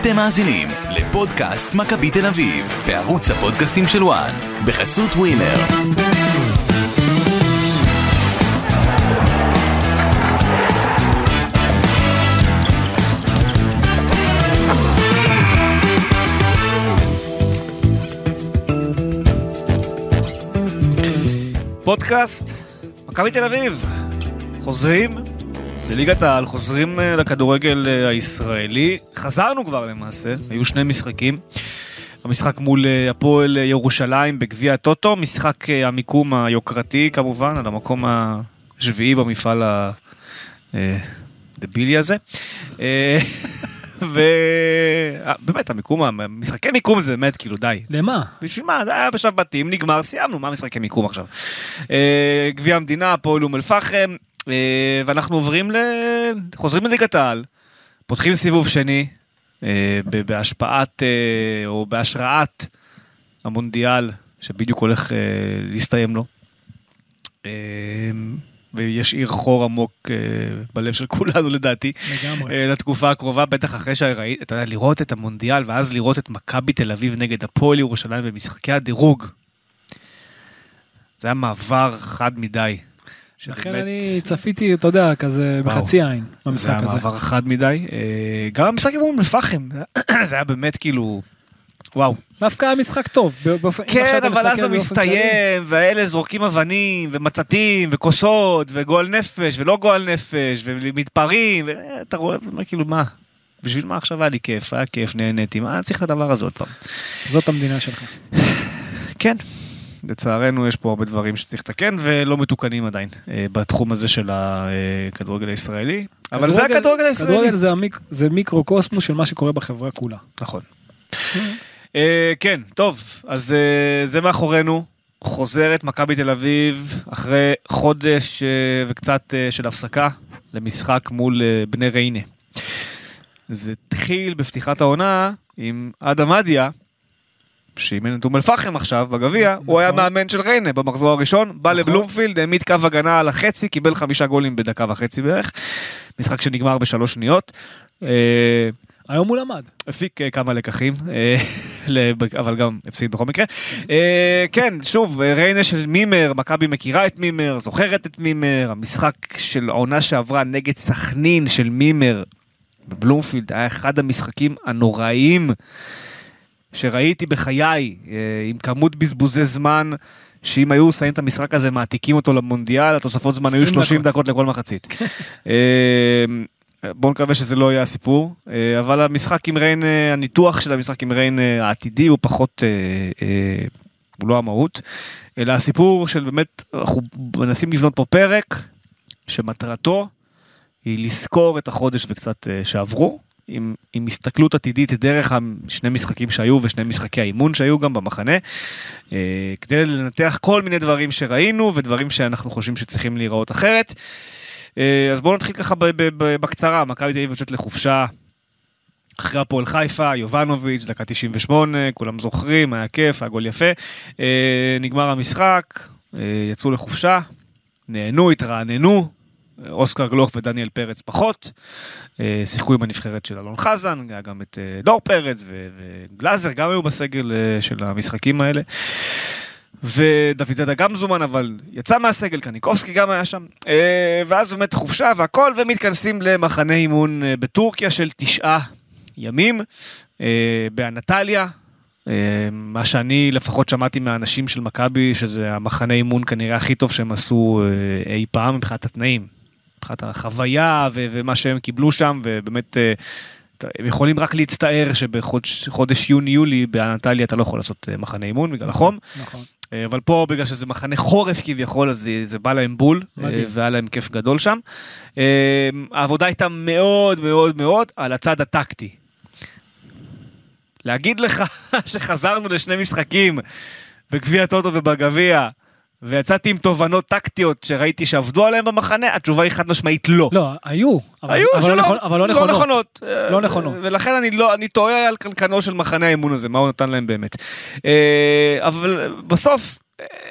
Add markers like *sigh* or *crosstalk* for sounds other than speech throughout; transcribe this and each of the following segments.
אתם מאזינים לפודקאסט מכבי תל אביב, בערוץ הפודקאסטים של וואן, בחסות ווינר. פודקאסט, מכבי תל אביב, חוזרים לליגת העל, חוזרים אה, לכדורגל אה, הישראלי. חזרנו כבר למעשה, היו שני משחקים. המשחק מול אה, הפועל ירושלים בגביע הטוטו, משחק המיקום היוקרתי כמובן, על המקום השביעי במפעל הדבילי הזה. *laughs* ובאמת המיקום, משחקי מיקום זה באמת כאילו די. למה? בשביל מה? זה היה בשלב בתים, נגמר, סיימנו, מה משחקי מיקום עכשיו? גביע המדינה, הפועל אום אל-פחם, ואנחנו עוברים ל... חוזרים לליגת העל, פותחים סיבוב שני, אה, בהשפעת אה, או בהשראת המונדיאל שבדיוק הולך להסתיים לו. וישאיר חור עמוק בלב של כולנו *laughs* לדעתי. לגמרי. לתקופה הקרובה, בטח אחרי שראית, אתה יודע, לראות את המונדיאל ואז לראות את מכבי תל אביב נגד הפועל ירושלים במשחקי הדירוג. זה היה מעבר חד מדי. לכן אני צפיתי, אתה יודע, כזה בחצי עין במשחק הזה. זה היה מעבר חד מדי. אה, גם המשחק עם אום אל-פחם, *clears throat* זה היה באמת כאילו, וואו. דווקא היה משחק טוב. כן, אבל אז זה מסתיים, והאלה זורקים אבנים, ומצתים, וכוסות, וגועל נפש, ולא גועל נפש, ומתפרעים, ואתה רואה, כאילו, מה? בשביל מה עכשיו היה לי כיף? היה כיף, נהניתי, מה צריך את הדבר הזה עוד פעם? זאת המדינה שלך. כן. לצערנו יש פה הרבה דברים שצריך לתקן ולא מתוקנים עדיין אה, בתחום הזה של הכדורגל הישראלי. אבל זה הכדורגל הישראלי. כדורגל זה, המיק, זה מיקרו-קוסמוס של מה שקורה בחברה כולה. נכון. אה, כן, טוב, אז אה, זה מאחורינו. חוזרת מכבי תל אביב אחרי חודש וקצת של הפסקה למשחק מול בני ריינה. זה התחיל בפתיחת העונה עם אדם אדיה, שאימן את אום אל-פחם עכשיו בגביע, הוא היה נכון. מאמן של ריינה במחזור הראשון, בא נכון. לבלומפילד, העמיד קו הגנה על החצי, קיבל חמישה גולים בדקה וחצי בערך, משחק שנגמר בשלוש שניות. אה, היום הוא למד. הפיק אה, כמה לקחים, אה, *laughs* אבל גם הפסיד בכל מקרה. כן, שוב, ריינה של מימר, מכבי מכירה את מימר, זוכרת את מימר, המשחק של העונה שעברה נגד סכנין של מימר בבלומפילד היה אחד המשחקים הנוראיים. שראיתי בחיי, אה, עם כמות בזבוזי זמן, שאם היו שמים את המשחק הזה, מעתיקים אותו למונדיאל, התוספות זמן היו 30 דקות. לכל מחצית. אה, בואו נקווה שזה לא יהיה הסיפור, אה, אבל המשחק עם ריין, הניתוח של המשחק עם ריין העתידי הוא פחות, הוא לא המהות, אלא הסיפור של באמת, אנחנו מנסים לבנות פה פרק שמטרתו היא לזכור את החודש וקצת שעברו, עם, עם הסתכלות עתידית דרך השני משחקים שהיו ושני משחקי האימון שהיו גם במחנה, אה, כדי לנתח כל מיני דברים שראינו ודברים שאנחנו חושבים שצריכים להיראות אחרת. אה, אז בואו נתחיל ככה בקצרה, מכבי תל אביב יוצאת לחופשה אחרי הפועל חיפה, יובנוביץ', דקה 98, כולם זוכרים, היה כיף, היה גול יפה. אה, נגמר המשחק, יצאו לחופשה, נהנו, התרעננו, אוסקר גלוך ודניאל פרץ פחות. אה, שיחקו עם הנבחרת של אלון חזן, היה גם את אה, דור פרץ וגלאזר, גם היו בסגל אה, של המשחקים האלה. ודוד זאדה גם זומן, אבל יצא מהסגל, קניקובסקי גם היה שם. ואז באמת חופשה והכל, ומתכנסים למחנה אימון בטורקיה של תשעה ימים, באנטליה. מה שאני לפחות שמעתי מהאנשים של מכבי, שזה המחנה אימון כנראה הכי טוב שהם עשו אי פעם מבחינת התנאים. מבחינת החוויה ו- ומה שהם קיבלו שם, ובאמת אה, הם יכולים רק להצטער שבחודש יוני-יולי באנטליה אתה לא יכול לעשות אה, מחנה אימון בגלל החום. נכון. אה, אבל פה בגלל שזה מחנה חורף כביכול אז זה, זה בא להם בול מדהים. והיה להם כיף גדול שם. העבודה הייתה מאוד מאוד מאוד על הצד הטקטי. להגיד לך *laughs* שחזרנו לשני משחקים בגביע טוטו ובגביע ויצאתי עם תובנות טקטיות שראיתי שעבדו עליהן במחנה, התשובה היא חד משמעית לא. לא, היו. אבל, היו, אבל, לא, אבל לא, לא נכונות. לא נכונות. לא נכונות. ולכן אני לא, אני טועה על קנקנו של מחנה האמון הזה, מה הוא נתן להם באמת. אה, אבל בסוף,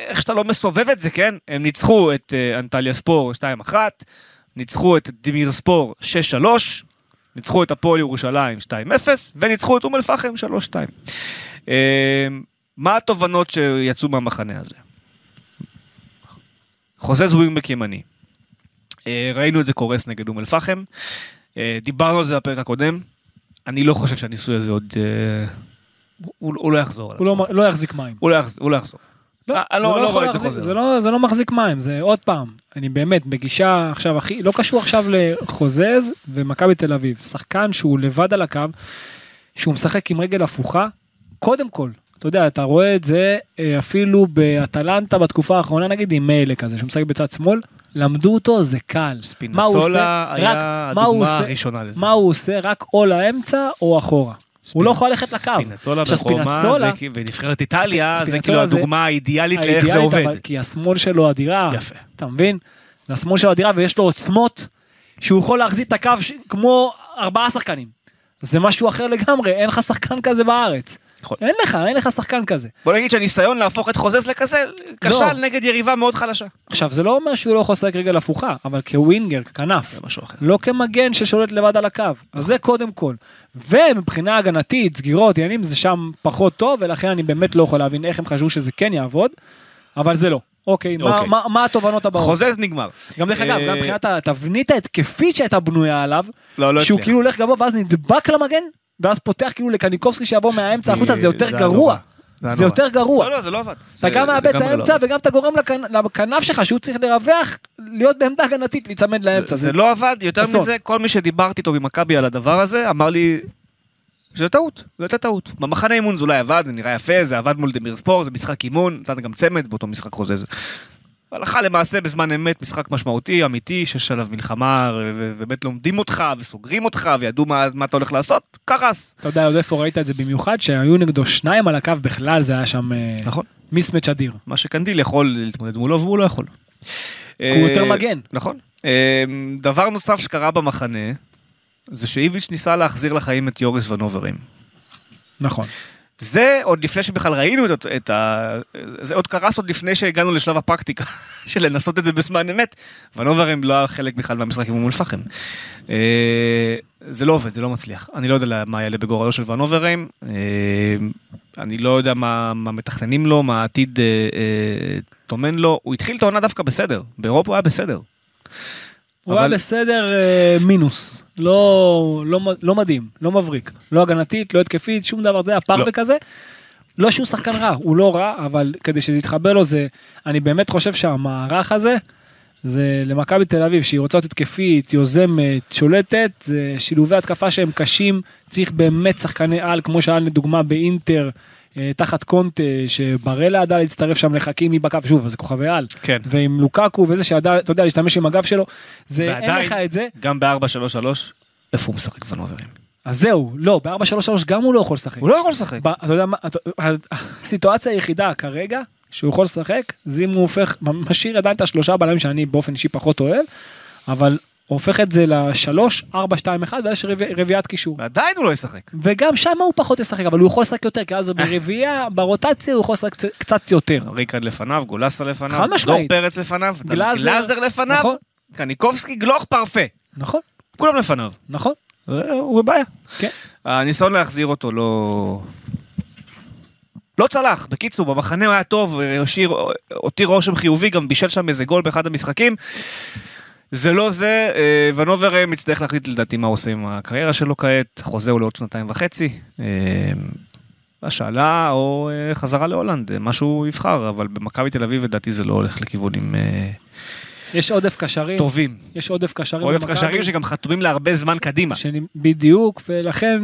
איך שאתה לא מסובב את זה, כן? הם ניצחו את אה, אנטליה ספור 2-1, ניצחו את דימיר ספור 6-3, ניצחו את הפועל ירושלים 2-0, וניצחו את אום אל-פחם 3-2. אה, מה התובנות שיצאו מהמחנה הזה? חוזז ווינבק ימני. אה, ראינו את זה קורס נגד אום אל-פחם. אה, דיברנו על זה בפרק הקודם. אני לא חושב שהניסוי הזה עוד... אה, הוא, הוא לא יחזור הוא. לא, לא יחזיק מים. הוא לא יחזור. הוא לא יחזור. לא, אה, זה לא- לא יכול רואה את זה להחזיק- חוזר. זה לא, זה לא מחזיק מים, זה עוד פעם, אני באמת בגישה עכשיו הכי, לא קשור עכשיו לחוזז ומכבי תל אביב, שחקן שהוא לבד על הקו, שהוא משחק עם רגל הפוכה, קודם כל, אתה יודע, אתה רואה את זה אה, אפילו באטלנטה בתקופה האחרונה נגיד עם מיילה כזה, שהוא משחק בצד שמאל, למדו אותו, זה קל. עושה? היה רק- הדוגמה? הראשונה לזה. מה הוא עושה? רק או לאמצע או אחורה. הוא לא יכול ללכת לקו. ספינצולה עכשיו, בחומה, ונבחרת איטליה, זה כאילו הדוגמה האידיאלית לאיך זה עובד. כי השמאל שלו אדירה. יפה. אתה מבין? זה השמאל שלו אדירה ויש לו עוצמות שהוא יכול להחזיק את הקו. כמו ארבעה שחקנים. זה משהו אחר לגמרי, אין לך שחקן כזה בארץ. יכול. אין לך, אין לך שחקן כזה. בוא נגיד שהניסיון להפוך את חוזז לכזה, כשל נגד יריבה מאוד חלשה. עכשיו, זה לא אומר שהוא לא יכול לשחק רגל הפוכה, אבל כווינגר, ככנף. זה משהו אחר. לא כמגן ששולט לבד על הקו. אז זה קודם כל. ומבחינה הגנתית, סגירות, עניינים, זה שם פחות טוב, ולכן אני באמת לא יכול להבין איך הם חשבו שזה כן יעבוד, אבל זה לא. אוקיי, מה- אוקיי. מה- מה התובנות הבאות? חוזז נגמר. גם דרך אגב, אה, גם מבחינת התבנית ההתקפית שהייתה בנויה עליו, לא, לא שהוא. כאילו הולך גבוה ואז נדבק למגן, ואז פותח כאילו לקניקובסקי שיבוא מהאמצע החוצה, זה יותר היה גרוע. זה. יותר גרוע. לא, לא, זה לא עבד. אתה זה גם מאבד את לא האמצע. וגם אתה גורם לכנ- לכנף שלך שהוא צריך לרווח, להיות בעמדה הגנתית, להיצמד לאמצע. זה לא עבד, יותר. מזה, כל מי שדיברתי איתו ממכבי על הדבר הזה, אמר לי, שזה טעות, זו הייתה טעות. במחנה אימון זה אולי עבד, זה נראה יפה, זה עבד מול דמיר ספור, זה משחק אימון, נתן גם צמד באותו משחק חוזז. הלכה למעשה בזמן אמת, משחק משמעותי, אמיתי, שיש עליו מלחמה, ובאמת לומדים אותך, וסוגרים אותך, וידעו מה, מה אתה הולך לעשות, קרס. אתה יודע עוד איפה ראית את זה במיוחד, שהיו נגדו שניים על הקו, בכלל זה היה שם אה, נכון. מיסמץ' אדיר. מה שקנדיל יכול להתמודד מולו, והוא לא יכול. הוא יותר אה, מגן. נכון. אה, דבר נוסף שקרה במחנה, זה שאיביץ' ניסה להחזיר לחיים את יוריס ונוברים. נכון. זה עוד לפני שבכלל ראינו את, את ה... זה עוד קרס עוד לפני שהגענו לשלב הפרקטיקה *laughs* של לנסות את זה בזמן אמת. ונוברים לא היה חלק בכלל מהמשחק עם אום אל-פחם. אה, זה לא עובד, זה לא מצליח. אני לא יודע מה יעלה בגורלו של ונוברים. אה, אני לא יודע מה, מה מתכננים לו, מה העתיד אה, טומן לו. הוא התחיל את העונה דווקא בסדר. באירופה הוא היה בסדר. הוא היה אבל- בסדר אה, מינוס, לא, לא, לא מדהים, לא מבריק, לא הגנתית, לא התקפית, שום דבר, זה היה פרווה לא. כזה. לא שהוא שחקן רע, הוא לא רע, אבל כדי שזה יתחבר לו זה, אני באמת חושב שהמערך הזה, זה למכבי תל אביב, שהיא רוצה להיות התקפית, יוזמת, שולטת, זה שילובי התקפה שהם קשים, צריך באמת שחקני על, כמו שהיה לדוגמה באינטר, תחת קונטה, שבראלה ידע להצטרף שם לחכימי בקו, שוב, זה כוכבי על. כן. ועם לוקקו וזה שידע, אתה יודע, להשתמש עם הגב שלו, זה אין ועדיין- לך את זה, גם ב-4-3-3, איפה הוא משחק ונוברים? אז זהו, לא, ב-4-3-3 גם הוא לא יכול לשחק. הוא לא יכול לשחק. ב- אתה יודע מה, הסיטואציה היחידה כרגע שהוא יכול לשחק, זה אם הוא הופך, משאיר עדיין את השלושה בלמים שאני באופן אישי פחות אוהב, אבל הוא הופך את זה לשלוש, ארבע, שתיים, אחד, ואז יש רב- רביעיית קישור. ועדיין הוא לא ישחק. וגם שם הוא פחות ישחק, אבל הוא יכול לשחק יותר, כי אה. אז ברביעייה, ברוטציה הוא יכול לשחק קצת- יותר. ריקרד לפניו, גולסה לפניו, חד דור. פרץ לפניו, גלאזר, לפניו, נכון. קניקובסקי, גלוך פרפה. נכון, כולם לפניו. נכון, הוא בבעיה. כן. הניסיון להחזיר אותו לא... לא צלח. בקיצור, במחנה הוא היה טוב, הותיר רושם חיובי, גם בישל שם איזה גול באחד המשחקים. זה לא זה, אה, ונובר אה, מצטרך להחליט לדעתי מה עושה עם הקריירה שלו כעת, חוזה הוא לעוד שנתיים וחצי. אה, השאלה או חזרה להולנד, מה שהוא יבחר, אבל במכבי תל אביב לדעתי זה לא הולך לכיוונים יש עודף קשרים, טובים. יש עודף קשרים. עודף. קשרים שגם חתומים להרבה זמן קדימה. שאני, בדיוק, ולכן,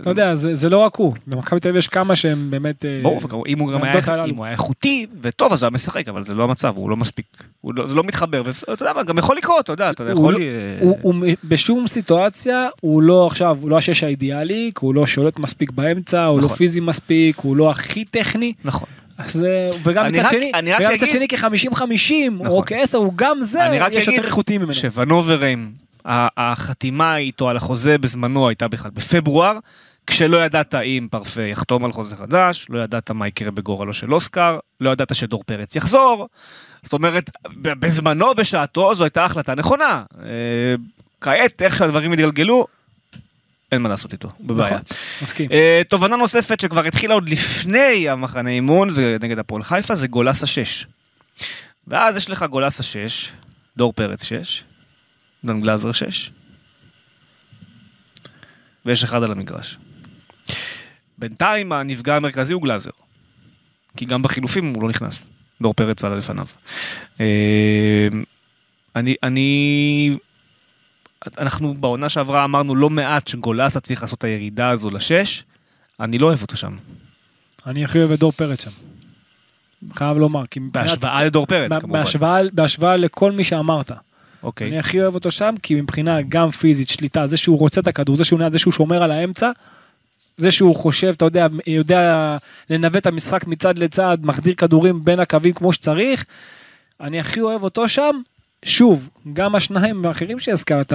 אתה יודע, זה, זה לא רק הוא. במכבי תל אביב יש כמה שהם באמת... אה, ברור, אם הוא גם היה. אם הוא היה איכותי וטוב אז הוא היה משחק, אבל זה לא המצב, הוא לא מספיק, הוא לא, זה לא מתחבר, ואתה יודע מה, גם יכול לקרות, אתה יודע, אתה הוא יכול... לא- אה, הוא, הוא בשום סיטואציה הוא לא עכשיו הוא לא השש האידיאלי כי הוא לא שולט מספיק באמצע הוא לא נכון. פיזי מספיק הוא לא הכי טכני נכון. אז וגם מצד שני אני רק וגם מצד שני כ-50 50 נכון. או כ-10 הוא גם זה אני רק יש יותר איכותיים ממנו. שוונוברים, החתימה איתו על החוזה בזמנו הייתה בכלל בפברואר, כשלא ידעת אם פרפה יחתום על חוזה חדש, לא ידעת מה יקרה בגורלו של אוסקר, לא ידעת שדור פרץ יחזור. זאת אומרת, בזמנו, בשעתו, זו הייתה החלטה נכונה. אה, כעת, איך שהדברים התגלגלו, אין מה לעשות איתו, בבעיה. נכון, מסכים. אה, תובנה נוספת שכבר התחילה עוד לפני המחנה אימון, זה נגד הפועל חיפה, זה גולסה 6. ואז יש לך גולסה 6, דור פרץ 6, דן גלאזר 6, ויש אחד על המגרש. בינתיים הנפגע המרכזי הוא גלאזר, כי גם בחילופים הוא לא נכנס, דור פרץ עלה לפניו. אה, אני, אני, אנחנו בעונה שעברה אמרנו לא מעט שגולסה צריך לעשות את הירידה הזו לשש, אני לא אוהב אותו שם. אני הכי אוהב את דור פרץ שם. חייב לומר, כי מבחינת... בהשוואה לדור פרץ כמובן. בהשוואה, בהשוואה לכל מי שאמרת. אוקיי. אני הכי אוהב אותו שם, כי מבחינה גם פיזית, שליטה, זה שהוא רוצה את הכדור, זה שהוא נע, זה שהוא שומר על האמצע, זה שהוא חושב, אתה יודע, יודע לנווט את המשחק מצד לצד, מחדיר כדורים בין הקווים כמו שצריך. אני הכי אוהב אותו שם. שוב, גם השניים האחרים שהזכרת,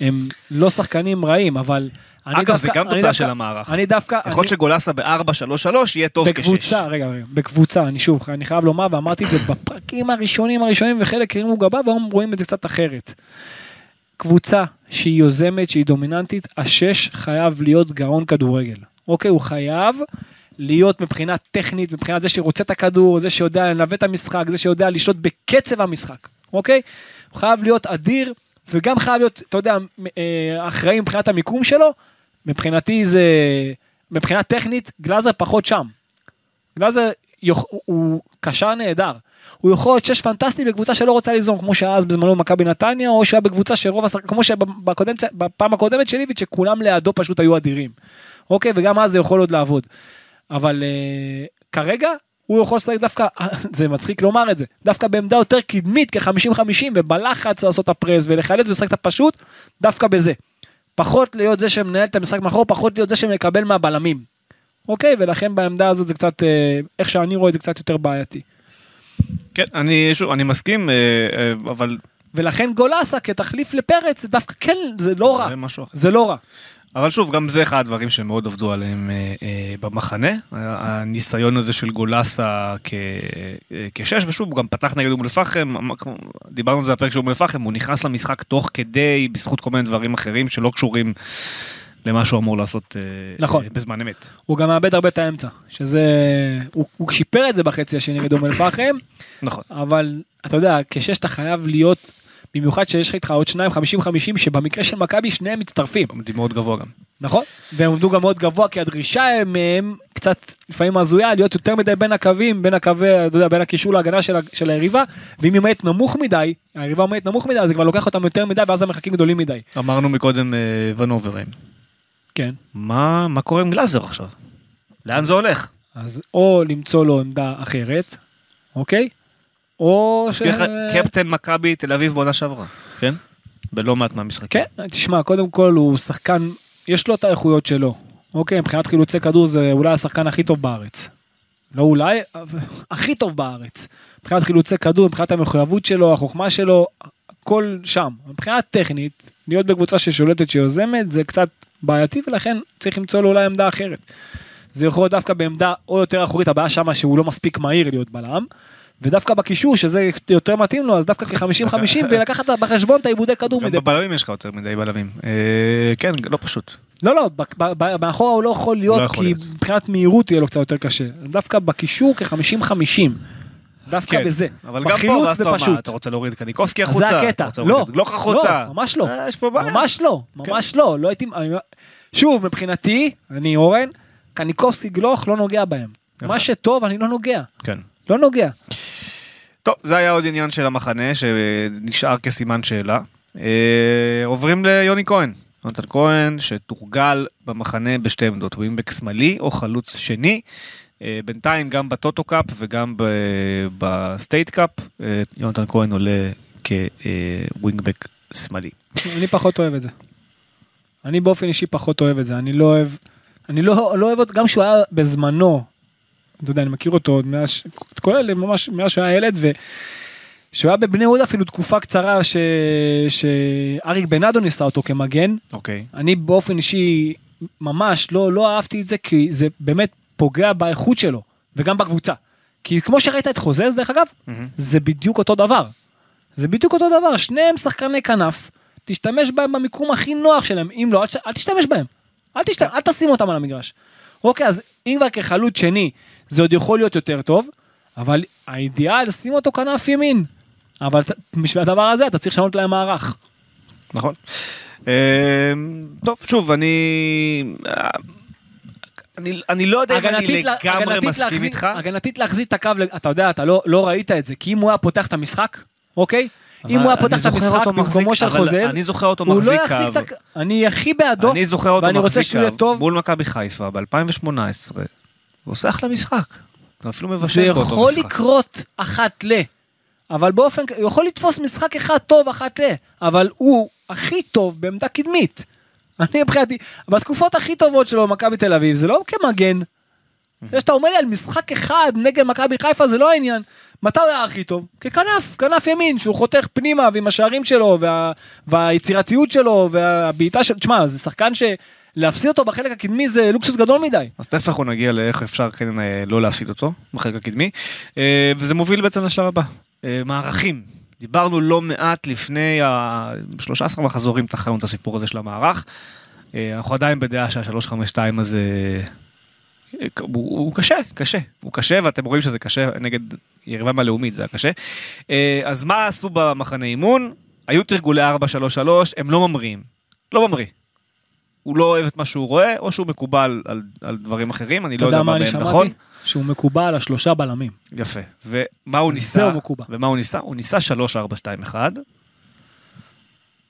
הם לא שחקנים רעים, אבל... אני אגב, זה דווקא- גם אני תוצאה דווקא- של המערך. אני דווקא... יכול להיות שגולסה ב-4-3-3 יהיה טוב כשש. בקבוצה, רגע, רגע, בקבוצה, אני שוב, אני חייב לומר, ואמרתי את זה בפרקים הראשונים הראשונים, וחלק הרימו גבה, והיום רואים את זה קצת אחרת. קבוצה שהיא יוזמת, שהיא דומיננטית, השש חייב להיות גאון כדורגל. אוקיי, הוא חייב להיות מבחינה טכנית, מבחינת זה שרוצה את הכדור, זה שיודע לנווט את המשחק, זה שיודע לשלוט בקצב המשחק, אוקיי? הוא חייב להיות אדיר, וגם חייב להיות, אתה יודע, אה, אחראי מבחינת המיקום שלו. מבחינתי זה, מבחינה טכנית, גלאזר פחות שם. גלאזר יוכ... הוא קשר נהדר. הוא יכול להיות שש פנטסטי בקבוצה שלא רוצה ליזום, כמו שהיה אז בזמנו במכבי נתניה, או שהיה בקבוצה שרוב השחקנים, כמו שבפעם הקודמת של איביץ', שכולם לידו פשוט היו אדירים. אוקיי, וגם אז זה יכול עוד לעבוד. אבל uh, כרגע, הוא יכול לשחק דווקא, *laughs* זה מצחיק לומר את זה, דווקא בעמדה יותר קדמית כ-50-50, ובלחץ לעשות את הפרס ולחלץ ולשחק את הפשוט, דווקא בזה. פחות להיות זה שמנהל את המשחק מאחור, פחות להיות זה שמקבל מהבלמים. אוקיי, ולכן בעמדה הזאת זה קצת, אה, איך שאני רואה זה קצת יותר בעייתי. כן, אני שוב, אני מסכים, אה, אה, אבל ולכן גולסה כתחליף לפרץ, זה דווקא כן, זה לא רע. זה לא רע. אבל שוב, גם זה אחד הדברים שמאוד עבדו עליהם אה, אה, במחנה. הניסיון הזה של גולסה כ- אה, כשש, ושוב, הוא גם פתח נגד אום אל-פחם, אמ- דיברנו על זה בפרק של אום אל-פחם, הוא נכנס למשחק תוך כדי, בזכות כל מיני דברים אחרים שלא קשורים למה שהוא אמור לעשות אה, נכון. אה, בזמן אמת. הוא גם מאבד הרבה את האמצע, שזה, הוא, הוא שיפר את זה בחצי השני נגד אום אל-פחם, נכון. אבל אתה יודע, כשש אתה חייב להיות, במיוחד שיש לך איתך עוד שניים 50-50, שבמקרה של מכבי שניהם מצטרפים, עומדים מאוד גבוה גם. נכון? והם עמדו גם מאוד גבוה, כי הדרישה מהם קצת לפעמים הזויה, להיות יותר מדי בין הקווים, בין הקווי, אתה יודע, בין הקישור להגנה של, של היריבה, ואם היא עומדת נמוך מדי, היריבה עומדת נמוך מדי, אז זה כבר לוקח אותם יותר מדי, ואז המרחקים גדולים מדי. אמרנו מקודם אה, ונוברים. כן. מה מה קורה עם גלאזר עכשיו? לאן זה הולך? אז או למצוא לו עמדה אחרת, אוקיי? או ש... קפטן מכבי תל אביב בעונה שעברה, כן? בלא מעט מהמשחקים. כן, תשמע, קודם כל הוא שחקן, יש לו את האיכויות שלו. אוקיי, מבחינת חילוצי כדור זה אולי השחקן הכי טוב בארץ. לא אולי, אבל הכי טוב בארץ. מבחינת חילוצי כדור, מבחינת המחויבות שלו, החוכמה שלו, הכל שם. מבחינה טכנית, להיות בקבוצה ששולטת שיוזמת זה קצת בעייתי ולכן צריך למצוא לו אולי עמדה אחרת. זה יכול להיות דווקא בעמדה או יותר אחורית, הבעיה שמה שהוא לא מספיק מהיר להיות בלם. ודווקא בקישור שזה יותר מתאים לו אז דווקא כ-50-50 *laughs* ולקחת בחשבון את העיבודי כדור גם מדי בבלמים יש לך יותר מדי בלמים. אה, כן, לא פשוט. לא לא, מאחורה הוא לא יכול להיות לא כי. מבחינת מהירות יהיה לו קצת יותר קשה. דווקא בקישור כ-50-50. דווקא כן, בזה. אבל גם פה, ואז אתה פשוט. אתה רוצה להוריד קניקובסקי אז החוצה? זה הקטע. לא, החוצה? לא, ממש לא. אה, יש פה בעיה. ממש לא, ממש לא, לא הייתי... אני- שוב, מבחינתי, אני אורן, קניקובסקי גלוך לא נוגע בהם. מה שטוב אני לא נוגע. כן. לא נוגע. טוב, זה היה עוד עניין של המחנה שנשאר כסימן שאלה. אה, עוברים ליוני כהן. יונתן כהן שתורגל במחנה בשתי עמדות, הוא אימבק שמאלי או חלוץ שני. אה, בינתיים גם בטוטו קאפ וגם ב- בסטייט קאפ, אה, יונתן כהן עולה כווינגבק שמאלי. אני פחות אוהב את זה. אני באופן אישי פחות אוהב את זה, אני לא אוהב, אני לא, לא אוהב גם כשהוא היה בזמנו, אתה יודע, אני מכיר אותו עוד מאז, את כל אלה ממש מאז שהוא היה ילד, ושהוא היה בבני יהודה אפילו תקופה קצרה ש... שאריק בנאדו ניסה אותו כמגן, אוקיי. אני באופן אישי ממש לא, לא אהבתי את זה, כי זה באמת פוגע באיכות שלו, וגם בקבוצה. כי כמו שראית את חוזז דרך אגב, מהמם. זה בדיוק אותו דבר. זה בדיוק אותו דבר, שניהם שחקני כנף, תשתמש בהם במיקום הכי נוח שלהם, אם לא, אל אל תשתמש בהם. אל, תשת... אל תשים אותם על המגרש. אוקיי, אז אם כבר כחלוץ שני, זה עוד יכול להיות יותר טוב, אבל האידיאל, שים אותו כנף ימין. אבל בשביל הדבר הזה אתה צריך לשנות להם מערך. נכון. אה, טוב, שוב, אני... אני, אני לא יודע אם אני לה- לגמרי מסכים איתך. הגנתית להחזיר את הקו, אתה יודע, אתה לא לא ראית את זה, כי אם הוא היה פותח את המשחק, אוקיי? אם הוא היה פותח את המשחק במקומו של חוזז, אני זוכר אותו לא מחזיק קו. אני הכי בעדו, אני זוכר אותו מחזיק קו. מול מכבי חיפה ב-2018. הוא עושה אחלה משחק. אפילו זה מבשל באותו יכול משחק. לקרות אחת ל... אבל באופן, הוא יכול לתפוס משחק אחד טוב אחת ל... אבל הוא הכי טוב בעמדה קדמית. *laughs* אני מבחינתי, בתקופות הכי טובות שלו במכבי תל אביב, זה לא כמגן. זה שאתה אומר לי על משחק אחד נגד מכבי חיפה זה לא העניין. מתי הוא היה הכי טוב? ככנף, כנף ימין, שהוא חותך פנימה ועם השערים שלו וה, והיצירתיות שלו והבעיטה של... תשמע, זה שחקן שלהפסיד אותו בחלק הקדמי זה לוקסוס גדול מדי. אז תכף אנחנו נגיע לאיך אפשר כן אה, לא להפסיד אותו בחלק הקדמי. אה, וזה מוביל בעצם לשלב הבא. אה, מערכים. דיברנו לא מעט לפני ה-13 מחזורים תחרנו את הסיפור הזה של המערך. אנחנו עדיין בדעה שה-352 הזה הוא, הוא קשה, קשה. הוא קשה ואתם רואים שזה קשה נגד יריבה מהלאומית, זה היה קשה. אה, אז מה עשו במחנה אימון? היו תרגולי 4-3-3, הם לא ממריאים. לא ממריא. הוא לא אוהב את מה שהוא רואה, או שהוא מקובל על, על דברים אחרים, אני לא יודע מה בהם שמעתי? נכון. שהוא מקובע על השלושה בלמים. יפה. ומה הוא זהו ניסה? מקובע. ומה הוא ניסה? הוא ניסה 3-4-2-1,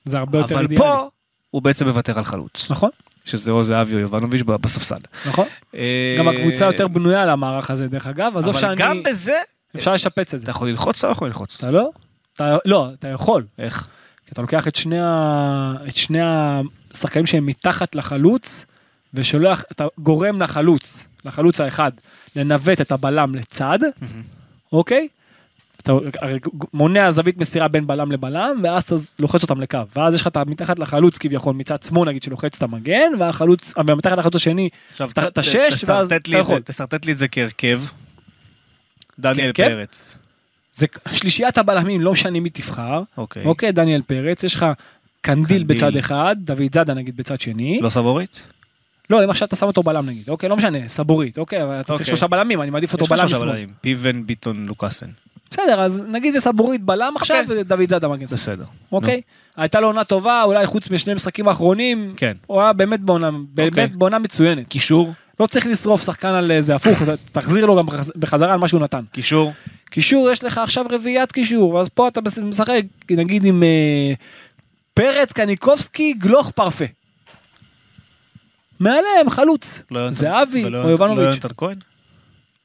זה הרבה יותר אבל אידיאלי. פה הוא בעצם מוותר על חלוץ, נכון, שזה או זהבי או יובנוביץ' בספסל. נכון. אה, גם הקבוצה יותר בנויה על המערך הזה, דרך אגב, עזוב אבל שאני... גם בזה, אפשר לשפץ את זה. אתה יכול ללחוץ, אתה לא יכול ללחוץ. אתה לא? אתה לא, אתה יכול. איך? כי אתה לוקח את שני, ה... את שני השחקנים שהם מתחת לחלוץ, ושולח, אתה גורם לחלוץ, לחלוץ האחד, לנווט את הבלם לצד, אוקיי? אתה מונע זווית מסירה בין בלם לבלם, ואז אתה לוחץ אותם לקו. ואז יש לך את מתחת לחלוץ כביכול מצד שמאל נגיד שלוחץ את המגן, והחלוץ, ומתחת לחלוץ השני, עכשיו, אתה- ת- אתה ת- שש, ואז אתה את יכול. תשרטט לי את זה כהרכב. דניאל? פרץ. זה שלישיית הבלמים, לא משנה מי תבחר. אוקיי. אוקיי, דניאל פרץ, יש לך קנדיל. בצד אחד, דוד זאדה נגיד בצד שני. לא סבורית? לא, אם עכשיו אתה שם אותו בלם נגיד, אוקיי, לא משנה, סבורית, אוקיי, אבל אתה צריך אוקיי. שלושה בלמים, אני מעדיף אותו יש לך בלם שלושה. בלמים. פיבן, ביטון, לוקאסן. בסדר, אז נגיד וסבורית בלם עכשיו, אוקיי. ודוד זאדה מגן שמאל. בסדר. אוקיי? הייתה לו עונה טובה, אולי חוץ משני משחקים האחרונים, כן. הוא היה באמת בעונה, באמת בעונה מצוינת. קישור? לא צריך לשרוף שחקן על איזה הפוך, אתה- תחזיר לו גם בחז- בחזרה על מה שהוא נתן. קישור? קישור, יש לך עכשיו רביעיית קישור, אז פה אתה משחק, נגיד עם אה, פרץ, קניקובסקי, גלוך, פרפה. מעליהם חלוץ, לא זהבי ולא או יונתן- יובנוביץ'. לא יונתן כהן?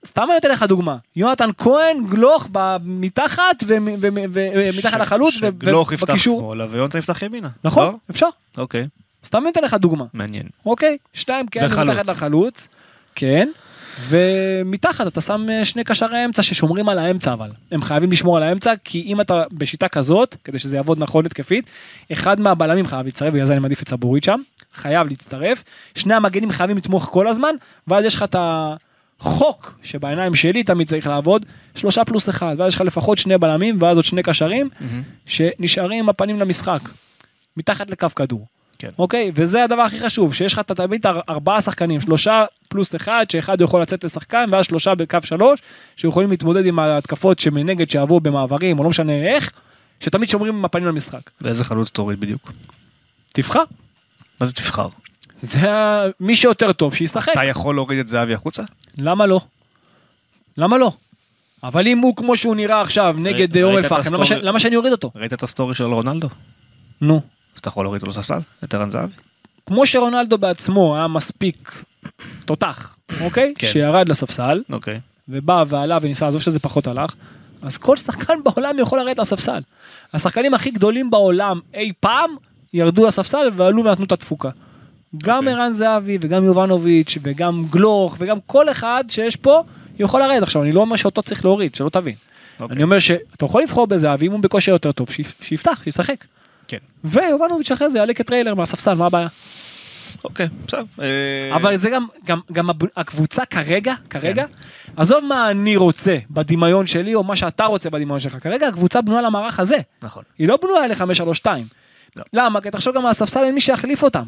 סתם אני נותן לך דוגמה, יונתן כהן, גלוך מתחת ומתחת לחלוץ שגלוך יפתח ובקישור. שמאלה ויונתן יפתח ימינה. נכון, לא? אפשר. אוקיי, סתם אני נותן לך דוגמה, מעניין. אוקיי? שניים כאלה וחלוץ. מתחת לחלוץ, כן, ומתחת אתה שם אה, שני קשרי אמצע ששומרים על האמצע אבל. הם חייבים לשמור על האמצע, כי אם אתה בשיטה כזאת, כדי שזה יעבוד נכון התקפית, אחד מהבלמים חייב להצטרף, בגלל זה אני מעדיף את סבורית שם, חייב להצטרף, שני המגנים חייבים לתמוך כל הזמן, ואז יש לך את החוק שבעיניים שלי תמיד צריך לעבוד, שלושה פלוס אחד, ואז יש לך לפחות שני בלמים, ואז עוד שני קשרים, שנשארים עם הפנים למשחק, מתחת לקו כדור. כן. אוקיי? וזה הדבר הכי חשוב, שיש לך תמיד אר- ארבעה שחקנים, שלושה פלוס אחד, שאחד יכול לצאת לשחקן, ואז שלושה בקו שלוש, שיכולים להתמודד עם ההתקפות שמנגד שיעברו במעברים, או לא משנה איך, שתמיד שומרים עם הפנים למשחק. ואיזה חלוץ תוריד בדיוק? תבחר. מה זה תבחר? זה מי שיותר טוב, שישחק. אתה יכול להוריד את זהבי החוצה? למה לא? למה לא? אבל אם הוא כמו שהוא נראה עכשיו נגד ראית, אום אל-פחם, למה שאני אוריד אותו? ראית את ה story של רונלדו? נו. אז אתה יכול להוריד אותו לספסל? את ערן זהבי? כמו שרונלדו בעצמו היה מספיק תותח, אוקיי? כן. שירד לספסל, אוקיי. ובא ועלה וניסה, עזוב שזה פחות הלך, אז כל שחקן בעולם יכול לרדת לספסל. השחקנים הכי גדולים בעולם אי פעם ירדו לספסל ועלו ונתנו את התפוקה. גם אוקיי. ערן זהבי וגם יובנוביץ' וגם גלוך וגם כל אחד שיש פה יכול לרדת. עכשיו אני לא אומר שאותו צריך להוריד, שלא תבין. אוקיי. אני אומר שאתה יכול לבחור בזהבי אם הוא בכושר יותר טוב, שיפ- שיפתח, שישחק. כן. ויובנוביץ' אחרי זה יעלה כטריילר מהספסל, מה הבעיה? אוקיי, בסדר. אה, אבל זה גם, גם, גם הקבוצה כרגע, כן. כרגע, עזוב מה אני רוצה בדמיון שלי או מה שאתה רוצה בדמיון שלך, כרגע הקבוצה בנויה למערך הזה. נכון. היא לא בנויה ל-532. לא. למה? כי תחשוב גם על הספסל אין מי שיחליף אותם.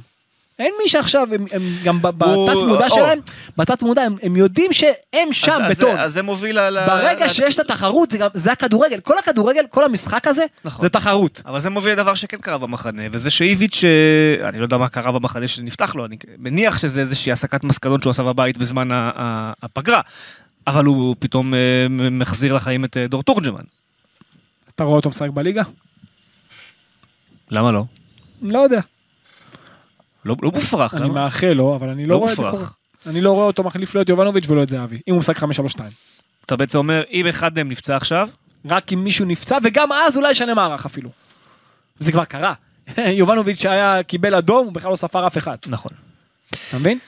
אין מי שעכשיו, הם, הם גם בתת מודע או. שלהם, בתת מודע הם, הם יודעים שהם שם אז- אז בטון. זה- אז זה מוביל ל... ברגע ל- שיש את התחרות, זה, גם, זה הכדורגל, כל הכדורגל, כל המשחק הזה, נכון. זה תחרות. אבל זה מוביל לדבר שכן קרה במחנה, וזה שאיביץ', אה, אני לא יודע מה קרה במחנה שנפתח לו, אני מניח שזה איזושהי הסקת מסקנות שהוא עשה בבית בזמן הפגרה, אבל הוא פתאום אה, מחזיר לחיים את אה, דור תורג'מן. אתה רואה אותו משחק בליגה? למה לא? לא יודע. לא לא מופרך, אני למה? מאחל לו, אבל אני לא לא רואה את זה מופרך. קורה. אני לא רואה אותו מחליף לא את יובנוביץ' ולא את זהבי, אם הוא משחק 5-3-2. אתה בעצם אומר, אם אחד מהם נפצע עכשיו, רק אם מישהו נפצע, וגם אז אולי ישנה מערך אפילו. זה כבר קרה. *laughs* יובנוביץ' היה, קיבל אדום, הוא בכלל לא ספר אף אחד. נכון. אתה מבין?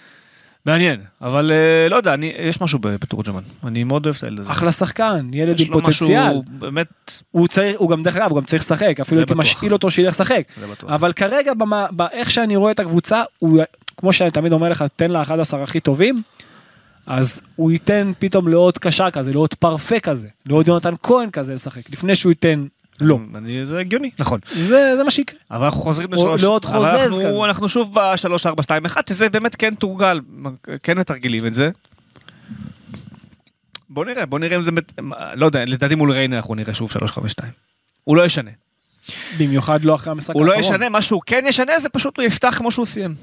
מעניין, אבל אה, לא יודע, אני- יש משהו בתורג'מן, אני מאוד אוהב את הילד הזה. אחלה שחקן, ילד עם לו משהו פוטנציאל. באמת, הוא צריך, הוא גם דרך אגב, הוא גם צריך לשחק, אפילו הייתי. משאיל אותו שילך לשחק. אבל כרגע, במה- באיך שאני רואה את הקבוצה, הוא, כמו שאני תמיד אומר לך, תן לה 11 הכי טובים, אז הוא ייתן פתאום לעוד קשר כזה, לעוד פרפה כזה, לעוד יונתן כהן כזה לשחק, לפני שהוא ייתן לא. אני- זה הגיוני, נכון. זה, זה מה שיקרה. אבל אנחנו חוזרים לשלוש, לעוד אבל חוזז אנחנו- כזה. אנחנו שוב בשלוש, ארבע, שתיים, אחד, שזה באמת כן תורגל, כן מתרגלים את זה. בוא נראה, בוא נראה אם זה, מת- לא יודע, לדעתי מול ריינה אנחנו נראה שוב שלוש, חמש, שתיים. הוא לא ישנה. במיוחד לא אחרי המשחק הוא לא האחרון. ישנה, מה שהוא כן ישנה זה פשוט הוא יפתח כמו שהוא סיים.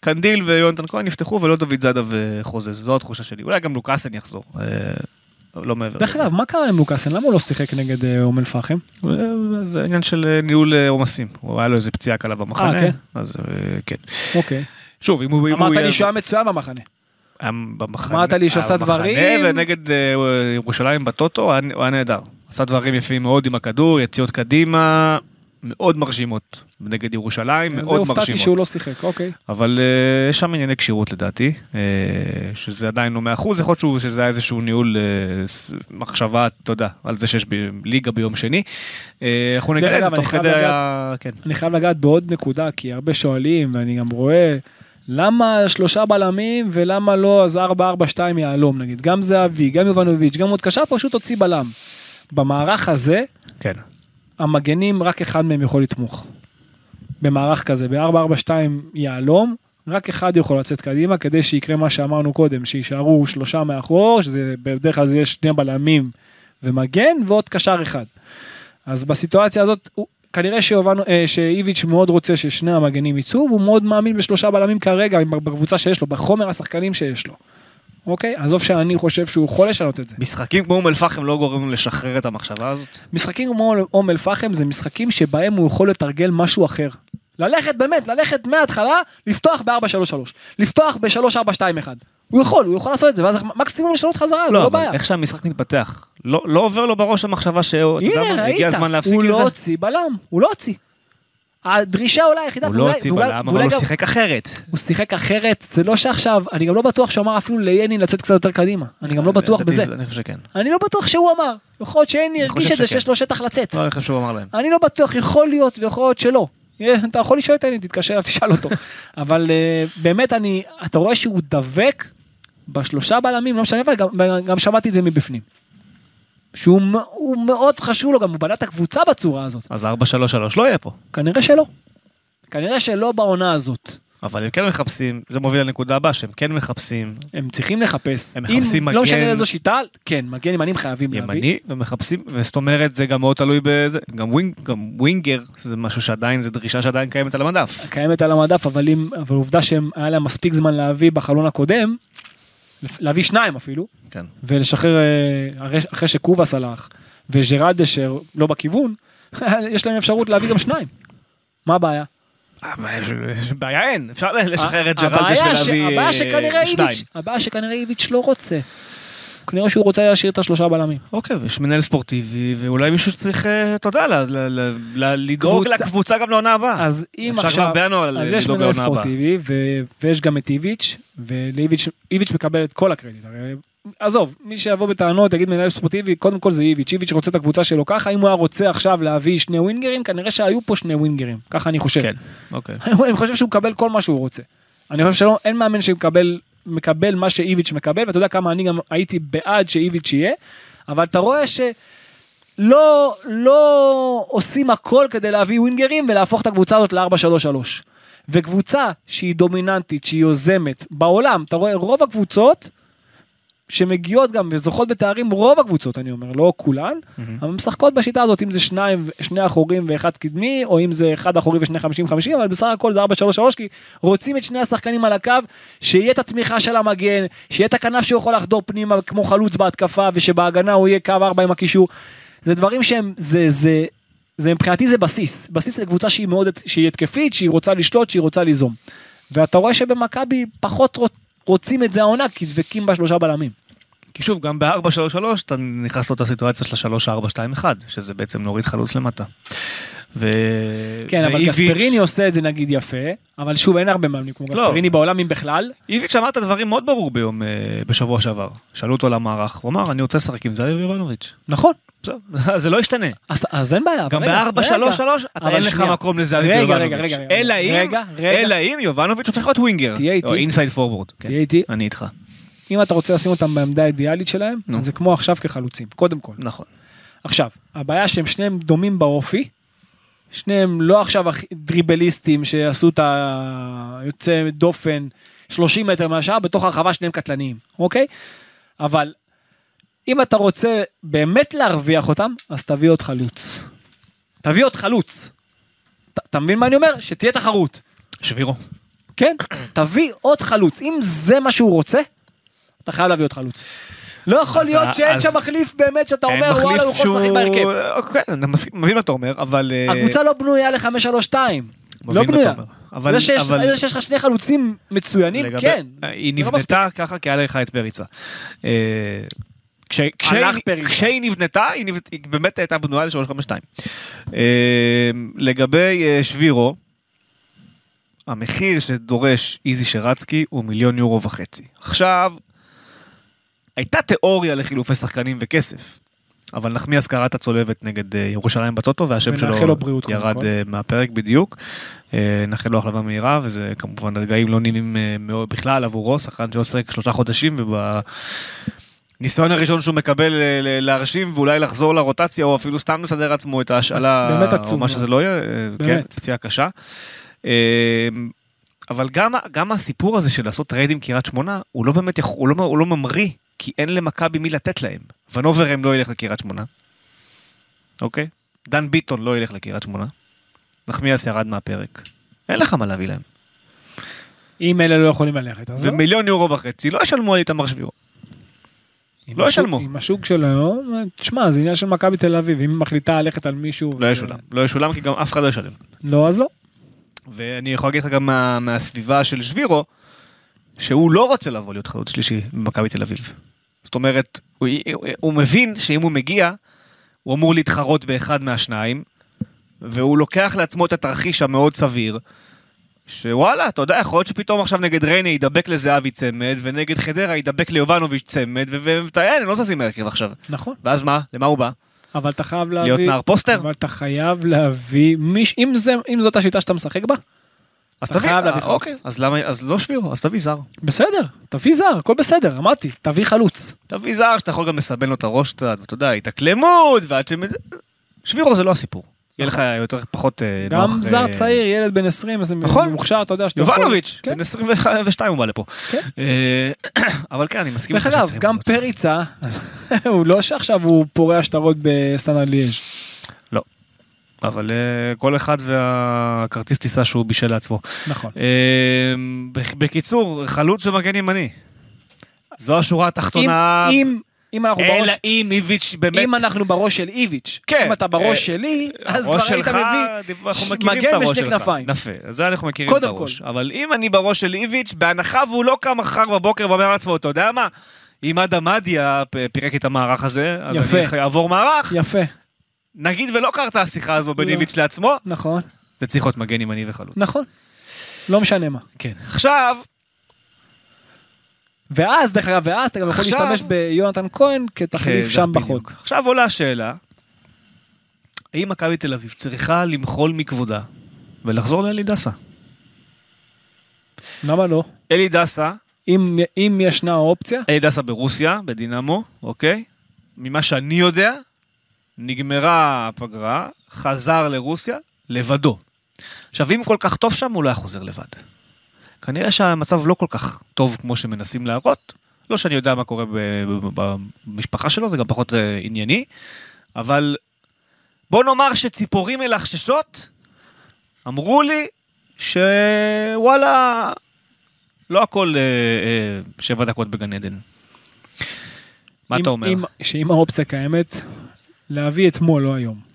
קנדיל ויונתן כהן יפתחו ולא דוד זאדה וחוזז, זו התחושה שלי. אולי גם לוקאסן יחזור. לא מעבר דרך אגב, מה קרה עם לוקאסן? למה הוא לא שיחק נגד אה, אום אל-פחם? אה, זה עניין של אה, ניהול עומסים. הוא היה לו איזה פציעה קלה במחנה. כן? אז כן. אוקיי. שוב, אם הוא... אמרת לי שהוא היה מצוין במחנה. במחנה, אמרת לי שעשה דברים. ונגד ירושלים בטוטו הוא היה נהדר. עשה דברים יפים מאוד עם הכדור, יציאות קדימה, מאוד מרשימות. נגד ירושלים, זה מאוד הופתעתי שהוא מרשימות. לא שיחק, אוקיי. אבל אה, יש שם ענייני כשירות לדעתי, אה, שזה עדיין לא 100%, יכול להיות שזה היה איזשהו ניהול ס- מחשבה, אתה יודע, על זה שיש ב- ליגה ביום שני. אה, אנחנו נגלה את זה תוך כדי ה... כן. אני חייב לגעת בעוד נקודה, כי הרבה שואלים, ואני גם רואה, למה שלושה בלמים ולמה לא אז 4-4-2 יהלום נגיד? גם זהבי, גם יובנוביץ', גם עוד קשר, פשוט הוציא בלם. במערך הזה, כן. המגנים, רק אחד מהם יכול לתמוך. במערך כזה, ב-4-4-2 יהלום, רק אחד יכול לצאת קדימה כדי שיקרה מה שאמרנו קודם, שיישארו שלושה מאחור, שזה בדרך כלל זה יש שני בלמים ומגן ועוד קשר אחד. אז בסיטואציה הזאת, הוא, כנראה שיובנו, אה, שאיביץ' מאוד רוצה ששני המגנים יצאו, והוא מאוד מאמין בשלושה בלמים כרגע בקבוצה שיש לו, בחומר השחקנים שיש לו. אוקיי? עזוב שאני חושב שהוא יכול לשנות את זה. משחקים כמו אום אל-פחם לא גורמים לשחרר את המחשבה הזאת? משחקים כמו אום אל-פחם זה משחקים שבהם הוא יכול לתרגל משהו אחר. ללכת באמת, ללכת מההתחלה, לפתוח ב-4-3-3, לפתוח ב-3-4-2-1. הוא יכול, הוא יכול לעשות את זה, ואז מקסימום לשנות חזרה, זה לא אבל בעיה. איך שהמשחק מתפתח, לא לא עובר לו בראש המחשבה שהוא, אתה יודע הנה, מה, ראית, הגיע הזמן להפסיק הוא עם לא זה. הוציא בלם, הוא לא הוציא. הדרישה אולי היחידה, הוא לא הוציא בלם, אבל הוא שיחק אחרת. הוא שיחק אחרת, זה לא שעכשיו, אני גם לא בטוח שהוא אמר אפילו ליני לצאת קצת יותר קדימה, אני גם לא בטוח לדעתי בזה. זה- אני חושב שכן. אני לא בטוח שהוא אמר, יכול להיות שיני הרגיש את זה. שיש לו שטח לצאת. לא, אני חושב שהוא אמר להם. אני לא בטוח, יכול להיות ויכול להיות שלא. אה, אתה יכול לשאול את העניין, תתקשר תשאל אותו. *laughs* אבל אה, באמת אני, אתה רואה שהוא דבק בשלושה בלמים, לא משנה, אבל גם, גם שמעתי את זה מבפנים. שהוא מאוד חשוב לו, גם הוא בנה את הקבוצה בצורה הזאת. אז 4-3-3 לא יהיה פה. כנראה שלא. כנראה שלא בעונה הזאת. אבל הם כן מחפשים, זה מוביל לנקודה הבאה, שהם כן מחפשים הם צריכים לחפש. הם אם מחפשים לא משנה מגן- איזו שיטה, כן, מגן ימנים חייבים להביא. ימני, ומחפשים, וזאת אומרת זה גם מאוד תלוי בזה, גם wing- גם winger זה משהו שעדיין, זה דרישה שעדיין קיימת על המדף. קיימת על המדף, אבל אם, אבל עובדה שהיה להם מספיק זמן להביא בחלון הקודם, להביא שניים אפילו, כן. ולשחרר אה, אחרי- אחרי שקובאס הלך וג'רד אשר לא בכיוון, *laughs* יש להם אפשרות להביא גם שניים. מה הבעיה? יש- בעיה אין, אפשר לשחרר את ג'רלדש ולהביא אה, שניים. הבעיה שכנראה איביץ' לא רוצה. כנראה שהוא רוצה להשאיר את השלושה בלמים. אוקיי, יש מנהל ספורטיבי, ואולי מישהו שצריך, אה, אתה יודע, לדאוג קבוצה- לקבוצה גם לעונה הבאה. אז אם אפשר עכשיו, כבר בינואר אז יש לדאוג מנהל לעונה הבאה. ספורטיבי ו- ויש גם את איביץ', ולאיביץ' איביץ' מקבל את כל הקרדיט. עזוב, מי שיבוא בטענות יגיד מנהל ספורטיבי, קודם כל זה איביץ', איביץ' רוצה את הקבוצה שלו ככה, אם הוא היה רוצה עכשיו להביא שני ווינגרים, כנראה שהיו פה שני ווינגרים, ככה אני חושב. כן, אוקיי. *laughs* אני חושב שהוא מקבל כל מה שהוא רוצה. אני חושב שאין מאמן שמקבל מקבל מה שאיביץ' מקבל, ואתה יודע כמה אני גם הייתי בעד שאיביץ' יהיה, אבל אתה רואה שלא לא עושים הכל כדי להביא ווינגרים ולהפוך את הקבוצה הזאת ל-4-3-3. וקבוצה שהיא דומיננטית, שהיא יוזמת, בעולם, אתה רואה, רוב הקבוצות שמגיעות גם וזוכות בתארים, רוב הקבוצות, אני אומר, לא כולן, אבל משחקות בשיטה הזאת, אם זה שניים, שני אחורים ואחד קדמי, או אם זה אחד אחורי ושני חמישים חמישים, אבל בסך הכל זה ארבע שלוש שלוש, כי רוצים את שני השחקנים על הקו, שיהיה את התמיכה של המגן, שיהיה את הכנף שיכול לחדור פנימה כמו חלוץ בהתקפה, ושבהגנה הוא יהיה קו ארבע עם הקישור. זה דברים שהם, זה, זה, זה מבחינתי זה בסיס, בסיס לקבוצה שהיא מאוד, שהיא התקפית, שהיא רוצה לשלוט, שהיא רוצה ליזום. ואתה רואה שבמכבי פחות רוצ- רוצים את זה העונה, כי דבקים בשלושה בלמים. כי שוב, גם ב-4-3-3 אתה נכנס לאותה סיטואציה של ה-3-4-2-1, שזה בעצם להוריד חלוץ למטה. ו... כן, אבל ואיביץ'- גספריני עושה את זה נגיד יפה, אבל שוב אין הרבה מאמנים כמו לא. גספריני בעולם אם בכלל. איביץ' אמר את הדברים מאוד ברור ביום, אה, בשבוע שעבר. שאלו אותו על המערך, הוא אמר, אני רוצה לשחק עם זהבי ויובנוביץ'. נכון. בסדר, *laughs* זה לא ישתנה. אז, אז אין בעיה. גם אבל רגע, ב-4-3-3 רגע. אתה אבל אין לך. מקום רגע, יובנוביץ'. אלא אם, רגע, רגע. אלא אם יובנוביץ' הופך להיות winger. תהיה איתי. או inside forward. תהיה איתי. אני איתך. אם אתה רוצה לשים אותם בעמדה האידיאלית שלהם, נו. זה כמו עכשיו כחלוצים, קודם כל. נכון. עכשיו, הבעיה שהם שניהם דומים באופי, שניהם לא עכשיו דריבליסטים שעשו את היוצא דופן 30 מטר מהשאר, בתוך הרחבה שניהם קטלניים, אוקיי? אבל אם אתה רוצה באמת להרוויח אותם, אז תביא עוד חלוץ. תביא עוד חלוץ. ת- אתה מבין מה אני אומר? שתהיה תחרות. שבירו. כן, *clears throat* תביא עוד חלוץ. אם זה מה שהוא רוצה, אתה חייב להביא עוד חלוץ. לא יכול להיות שאין שם מחליף באמת שאתה אומר וואלה הוא יכול לשחק בהרכב. אוקיי, אני מבין מה אתה אומר, אבל... אה, הקבוצה לא בנויה ל-5-3-2. מבין לא בנויה. אבל- זה שיש- אבל- זה שיש לך שני חלוצים מצוינים, לגבי- כן. היא זה לא נבנתה ככה כי היה לך את פריצה. אה, כש- כשהיא-. כשהיא נבנתה, היא נבנ- היא באמת הייתה בנויה ל-352. לגבי אה, שבירו, המחיר שדורש איזי שרצקי הוא מיליון יורו וחצי. עכשיו, הייתה תיאוריה לחילופי שחקנים וכסף. אבל נחמיאס קרא את הצולבת נגד אה, ירושלים בטוטו והשם שלו לו בריאות, ירד כל. אה, מהפרק בדיוק. אה, נאחל לו החלמה מהירה וזה כמובן רגעים לא נעימים בכלל עבורו, שחקן שעוסק שלושה חודשים ובניסיון הראשון שהוא מקבל להרשים ואולי לחזור לרוטציה או אפילו סתם לסדר עצמו את ההשאלה או מה שזה. לא יהיה, כן, באמת. פציעה קשה. אבל גם, גם הסיפור הזה של לעשות trade עם קריית שמונה, הוא לא באמת, יכול, הוא, לא, הוא לא ממריא, כי אין למכבי מי לתת להם. ונוברם לא ילך לקריית שמונה, אוקיי? דן ביטון לא ילך לקריית שמונה. נחמיאס ירד מהפרק. אין לך מה להביא להם. אם אלה לא יכולים ללכת, אז לא. ומיליון יורו וחצי לא ישלמו על איתמר שבירו. לא ישלמו. עם השוק שלו, תשמע, זה עניין של מכבי תל אביב, אם היא מחליטה ללכת על מישהו... לא ישולם. לא ישולם כי גם אף אחד לא ישלם. לא, אז לא. ואני יכול להגיד לך גם מה, מהסביבה של שבירו, שהוא לא רוצה לבוא להיות חלוץ שלישי במכבי תל אביב. זאת אומרת, הוא, הוא, הוא מבין שאם הוא מגיע, הוא אמור להתחרות באחד מהשניים, והוא לוקח לעצמו את התרחיש המאוד סביר, שוואלה, אתה יודע, יכול להיות שפתאום עכשיו נגד ריינה ידבק לזהבי צמד, ונגד חדרה ידבק ליובנוביץ' צמד, ואין, הם לא זזים מהרכב עכשיו. נכון. ואז מה? למה הוא בא? אבל אתה חייב להביא... להיות נער פוסטר? אבל אתה חייב להביא מיש... אם, זה, אם זאת השיטה שאתה משחק בה, אז אתה תביא, חייב להביא אה, חלוץ. אוקיי, אז למה, אז לא שבירו, אז תביא זר. בסדר, תביא זר, הכל בסדר, אמרתי, תביא חלוץ. תביא זר שאתה יכול גם לסבן לו את הראש קצת, ואתה יודע, התאקלמות, ועד ש... שבירו זה לא הסיפור. יהיה לך יותר פחות אה, נוח. גם זר אה, צעיר, ילד בן 20, איזה נכון. מוכשר, אתה יודע שאתה יכול... יובנוביץ', כן. בן 22 הוא בא לפה. כן. אה, *clears throat* אבל כן, אני מסכים דרך איתך אגב, שצריכים גם חלוץ. פריצה, *laughs* הוא לא שעכשיו הוא פורע שטרות בסטנדרד ליאז'. אבל אה, כל אחד והכרטיס טיסה שהוא בישל לעצמו. נכון. בק- בקיצור, חלוץ ומגן ימני. זו השורה התחתונה. אם- אם- אנחנו בראש... אלא אם איביץ' באמת... אם אנחנו בראש של איביץ', כן. אם אתה בראש אה, שלי, אז כבר היית מביא ש- מגן שלך. כנפיים. יפה, זה אנחנו מכירים את הראש. כל. אבל אם אני בראש של איביץ', בהנחה והוא לא קם מחר בבוקר ואומר לעצמו, אתה יודע מה? אם אדם מדיה פירק את המערך הזה, אז יפה. אני אעבור מערך. יפה, נגיד ולא קרתה השיחה הזו בין לא. איביץ' לעצמו, נכון, זה צריך להיות מגן ימני וחלוץ. נכון. לא משנה מה. כן. עכשיו, ואז, דרך אגב, ואז אתה גם יכול עכשיו- להשתמש ביונתן כהן כתחליף שם. בחוד. עכשיו עולה השאלה, האם מכבי תל אביב צריכה למחול מכבודה ולחזור לאלי דסה? למה לא? אלי דסה אם אם ישנה אופציה, אלי דסה ברוסיה, בדינמו, אוקיי? ממה שאני יודע, נגמרה הפגרה, חזר לרוסיה, לבדו. עכשיו, אם כל כך טוב שם, הוא לא היה חוזר לבד. כנראה שהמצב לא כל כך טוב כמו שמנסים להראות. לא שאני יודע מה קורה במשפחה שלו, זה גם פחות אה, ענייני, אבל בוא נאמר שציפורים מלחששות אמרו לי שוואלה, לא הכל אה, אה, שבע דקות בגן עדן. מה אם- אתה אומר? אם- שאם האופציה קיימת, להביא אתמול, לא היום.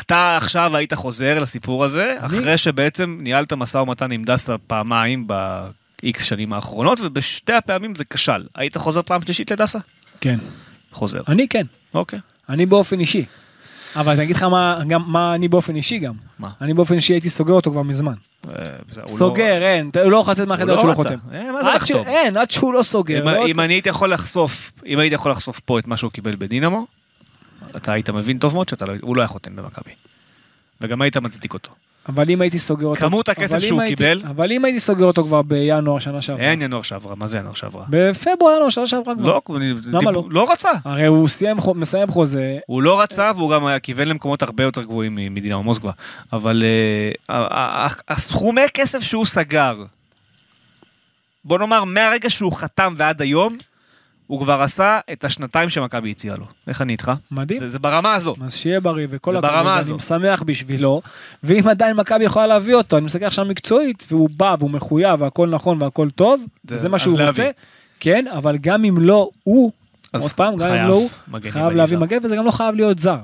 אתה עכשיו היית חוזר לסיפור הזה, אני- אחרי שבעצם ניהלת משא ומתן עם דסה פעמיים ב-X שנים האחרונות, ובשתי הפעמים זה כשל. היית חוזר פעם שלישית לדסה? כן. חוזר. אני כן. אוקיי. אני באופן אישי. אבל אני אגיד לך מה, גם, מה אני באופן אישי גם. מה? אני באופן אישי הייתי סוגר אותו כבר מזמן. סוגר, אין, אתה- הוא לא יכול לצאת הוא מהחדר לא עד שהוא לא. חותם. אה, מה זה לחתום? אין, עד שהוא לא סוגר. אם- לא אם אני הייתי יכול לחשוף, אם הייתי יכול לחשוף פה את מה שהוא קיבל בדינמו, אתה היית מבין טוב מאוד שהוא לא היה חותם במכבי. וגם היית מצדיק אותו. אבל אם הייתי סוגר אותו... כמות הכסף שהוא הייתי- קיבל- אבל אם הייתי סוגר אותו כבר בינואר שנה שעברה. אין ינואר שעברה, מה זה ינואר שעברה? בפברואר ינואר שנה שעברה. כבר. לא, אני- למה דיב- לא? לא רצה. הרי הוא סיים, מסיים חוזה, הוא לא רצה והוא גם היה כיוון למקומות הרבה יותר גבוהים מדינמו מוסקבה. אבל אה, הסכומי כסף שהוא סגר, בוא נאמר מהרגע שהוא חתם ועד היום, הוא כבר עשה את השנתיים שמכבי הציעה לו. איך אני איתך? מדהים. זה, זה ברמה הזו. אז שיהיה בריא וכל הכבוד, אני. משמח בשבילו, ואם עדיין מכבי יכולה להביא אותו, אני מסתכל עכשיו מקצועית, והוא בא והוא מחויב והכל נכון והכל טוב, זה- זה מה שהוא להביא. רוצה, כן, אבל גם אם לא הוא, עוד פעם, גם אם לא הוא, חייב להביא. מגן, וזה גם לא חייב להיות זר.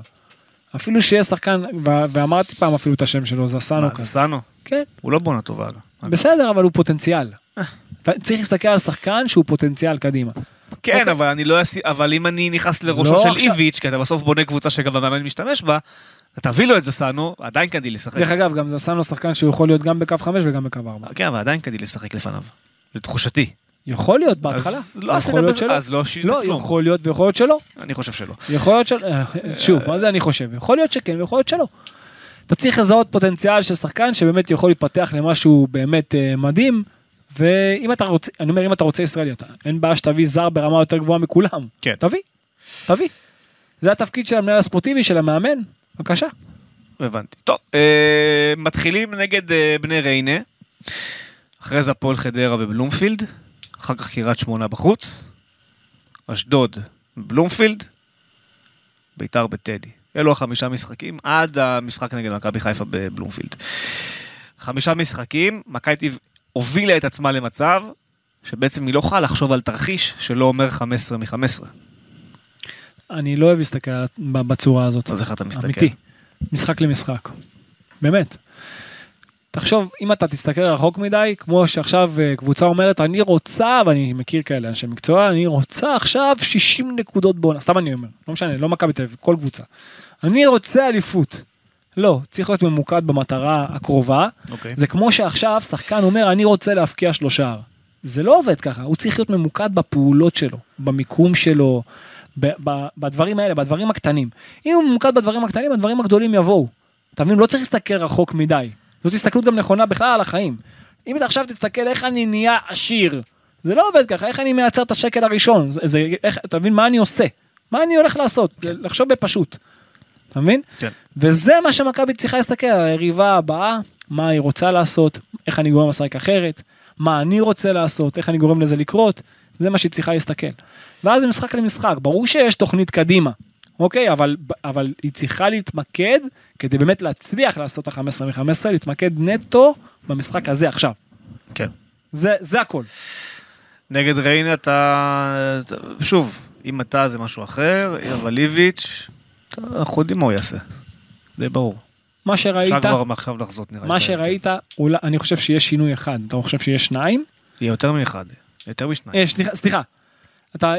אפילו שיהיה שחקן, ואמרתי פעם אפילו את השם שלו, מה, כזה. סאנו? כן, הוא לא בונה טובה. בסדר, אבל הוא פוטנציאל. אתה צריך להסתכל על שחקן שהוא פוטנציאל קדימה. כן, אוקיי. אבל אני לא אעשי, אבל אם אני נכנס לראשו לא של איביץ', כי אתה בסוף בונה קבוצה שגם המאמן משתמש בה, אתה תביא לו את זה סאנו, עדיין כדאי לשחק. דרך אגב, גם זה סאנו שחקן שהוא יכול להיות גם בקו 5 וגם בקו 4. כן, אבל עדיין כדאי לשחק לפניו. לתחושתי. יכול להיות בהתחלה. אז לא עשית בזה. אז לא שינית לא, כלום. יכול להיות ויכול להיות שלא. אני חושב שלא. יכול להיות שלא. אה, שוב, מה זה אני חושב? יכול להיות שכן ויכול להיות שלא. אתה צריך לזהות פוטנציאל של שחקן שבאמת יכול להתפתח למשהו באמת אה, מדהים. ואם אתה רוצה, אני אומר אם אתה רוצה ישראלי, אתה, אין בעיה שתביא זר ברמה יותר גבוהה מכולם. כן. תביא, תביא. זה התפקיד של המנהל הספורטיבי, של המאמן, בבקשה. הבנתי. טוב, אה, מתחילים נגד אה, בני ריינה, אחרי זה הפועל חדרה בבלומפילד, אחר כך קריית שמונה בחוץ, אשדוד בבלומפילד, ביתר בטדי. אלו החמישה משחקים עד המשחק נגד מכבי חיפה בבלומפילד. חמישה משחקים, מכבי הובילה את עצמה למצב שבעצם היא לא יכולה לחשוב על תרחיש שלא אומר 15 מ-15. אני לא אוהב להסתכל בצורה הזאת. אז איך אתה מסתכל? אמיתי. משחק למשחק. באמת. תחשוב, אם אתה תסתכל רחוק מדי, כמו שעכשיו אה, קבוצה אומרת, אני רוצה, ואני מכיר כאלה אנשי מקצוע, אני רוצה עכשיו 60 נקודות בעונה, סתם אני אומר, לא משנה, לא מכבי תל אביב, כל קבוצה. אני רוצה אליפות. לא, צריך להיות ממוקד במטרה הקרובה. אוקיי. זה כמו שעכשיו שחקן אומר, אני רוצה להבקיע שלושה. זה לא עובד ככה, הוא צריך להיות ממוקד בפעולות שלו, במיקום שלו, ב- ב- בדברים האלה, בדברים הקטנים. אם הוא ממוקד בדברים הקטנים, הדברים הגדולים יבואו. אתה מבין? לא צריך להסתכל רחוק מדי. זאת הסתכלות גם נכונה בכלל על החיים. אם אתה עכשיו תסתכל איך אני נהיה עשיר, זה לא עובד ככה, איך אני מייצר את השקל הראשון, זה, זה, איך, אתה מבין מה אני עושה, מה אני הולך לעשות, כן. לחשוב בפשוט. אתה מבין? כן. וזה מה שמכבי צריכה להסתכל על היריבה הבאה, מה היא רוצה לעשות, איך אני גורם לשחק אחרת, מה אני רוצה לעשות, איך אני גורם לזה לקרות, זה מה שהיא צריכה להסתכל. ואז זה משחק למשחק, ברור שיש תוכנית קדימה, אוקיי? אבל, אבל היא צריכה להתמקד, כדי באמת להצליח לעשות את ה-15 מ-15, להתמקד נטו במשחק הזה עכשיו. כן. זה, זה הכל. נגד ריינה אתה, שוב, אם אתה זה משהו אחר, אבל איביץ', אנחנו יודעים מה הוא יעשה. די ברור. מה שראית, אפשר כבר מעכשיו לחזות נראה לי. מה. שראית, אולי, אני חושב שיש שינוי אחד, אתה חושב שיש שניים? יהיה יותר מאחד, יותר משניים. אה, סליחה, סליחה. אתה,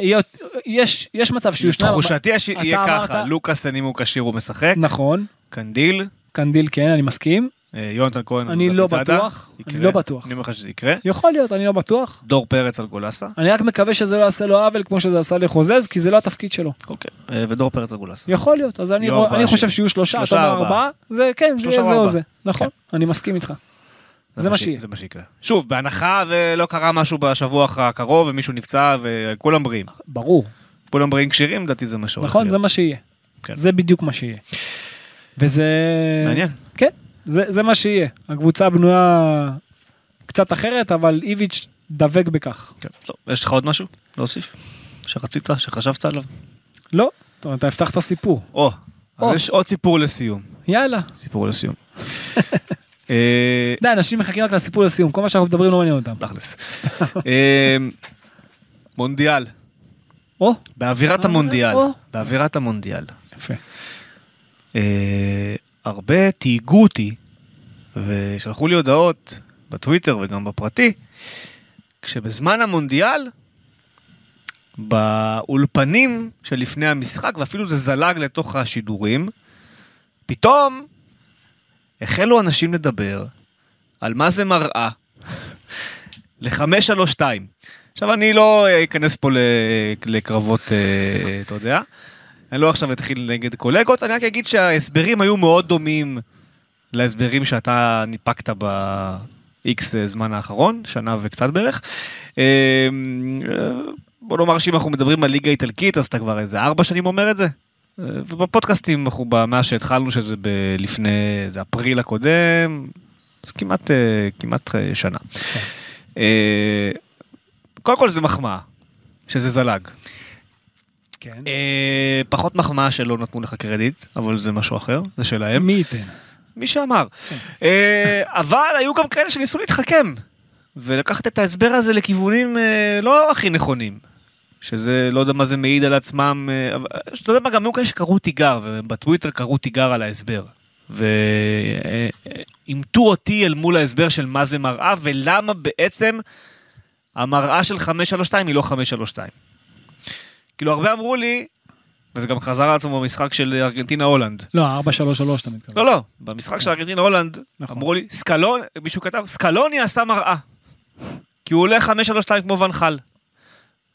יש, יש מצב שיהיו שניים. תחושתי אתה יהיה אמרת- ככה, לוקאסן אם הוא כשיר הוא משחק, נכון, קנדיל, קנדיל כן, אני מסכים. אה, יונתן כהן, אני לא בצדה, בטוח, אני. לא בטוח. אני אומר לך שזה יקרה. יכול להיות, אני לא בטוח. דור פרץ על גולסה. אני רק מקווה שזה לא יעשה לו עוול כמו שזה עשה לחוזז, כי זה לא התפקיד שלו. אוקיי. אה, ודור פרץ על גולסה. יכול להיות, אז אני, רוא- חושב שיהיו שלושה, אתה אומר ארבעה. זה כן, זה זה או. זה. נכון, אני מסכים איתך. זה מה שיהיה. זה מה שיקרה. שוב, בהנחה ולא קרה משהו בשבוע הקרוב ומישהו נפצע וכולם בריאים. ברור. כולם בריאים כשירים, לדעתי זה מה שהולך נכון. זה מה שיהיה. כן. זה בדיוק מה שיהיה. וזה... מעניין. כן, זה, זה מה שיהיה. הקבוצה בנויה קצת אחרת, אבל איביץ' דבק בכך. כן. טוב, יש לך עוד משהו להוסיף? שרצית, שחשבת עליו? לא, טוב, אתה הבטחת סיפור. או, או. אז יש עוד סיפור לסיום. יאללה. סיפור לסיום. *laughs* אה, די, אנשים מחכים רק לסיפור לסיום, כל מה שאנחנו מדברים לא מעניין אותם. תכלס. אה, מונדיאל. או, באווירת אה, המונדיאל. או. באווירת המונדיאל. יפה. אה, הרבה תהיגו אותי ושלחו לי הודעות בטוויטר וגם בפרטי, כשבזמן המונדיאל, באולפנים שלפני המשחק, ואפילו זה זלג לתוך השידורים, פתאום החלו אנשים לדבר על מה זה מראה *laughs* ל-532. עכשיו אני לא אכנס פה ל- לקרבות, אה, אתה יודע, אני לא עכשיו אתחיל נגד קולגות, אני רק אגיד שההסברים היו מאוד דומים להסברים שאתה ניפקת ב-X זמן האחרון, שנה וקצת בערך. אה, בוא נאמר שאם אנחנו מדברים על ליגה איטלקית, אז אתה כבר איזה ארבע שנים אומר את זה. אה, ובפודקאסטים אנחנו, ב- מאז שהתחלנו, שזה ב- לפני, זה אפריל הקודם, אז כמעט, אה, כמעט אה, שנה. אה, קודם כל זה מחמאה, שזה זלג. כן. אה, פחות מחמאה שלא נתנו לך קרדיט, אבל זה משהו אחר, זה שלהם. מי ייתן? מי שאמר. כן. אה, אבל היו גם כאלה שניסו להתחכם, ולקחת את ההסבר הזה לכיוונים אה, לא הכי נכונים. שזה, לא יודע מה זה מעיד על עצמם, אה, אתה יודע מה, גם היו כאלה שקראו תיגר, ובטוויטר קראו תיגר על ההסבר. ועימתו אותי אל מול ההסבר של מה זה מראה, ולמה בעצם המראה של 532 היא לא 532. כאילו, הרבה אמרו לי, וזה גם חזר על עצמו במשחק של ארגנטינה-הולנד. לא, 433 אתה מתכוון. לא, לא, במשחק של ארגנטינה הולנד, נכון. אמרו לי, סקלון, מישהו כתב, סקלוני עשה מראה. כי הוא עולה 532 כמו ונחל.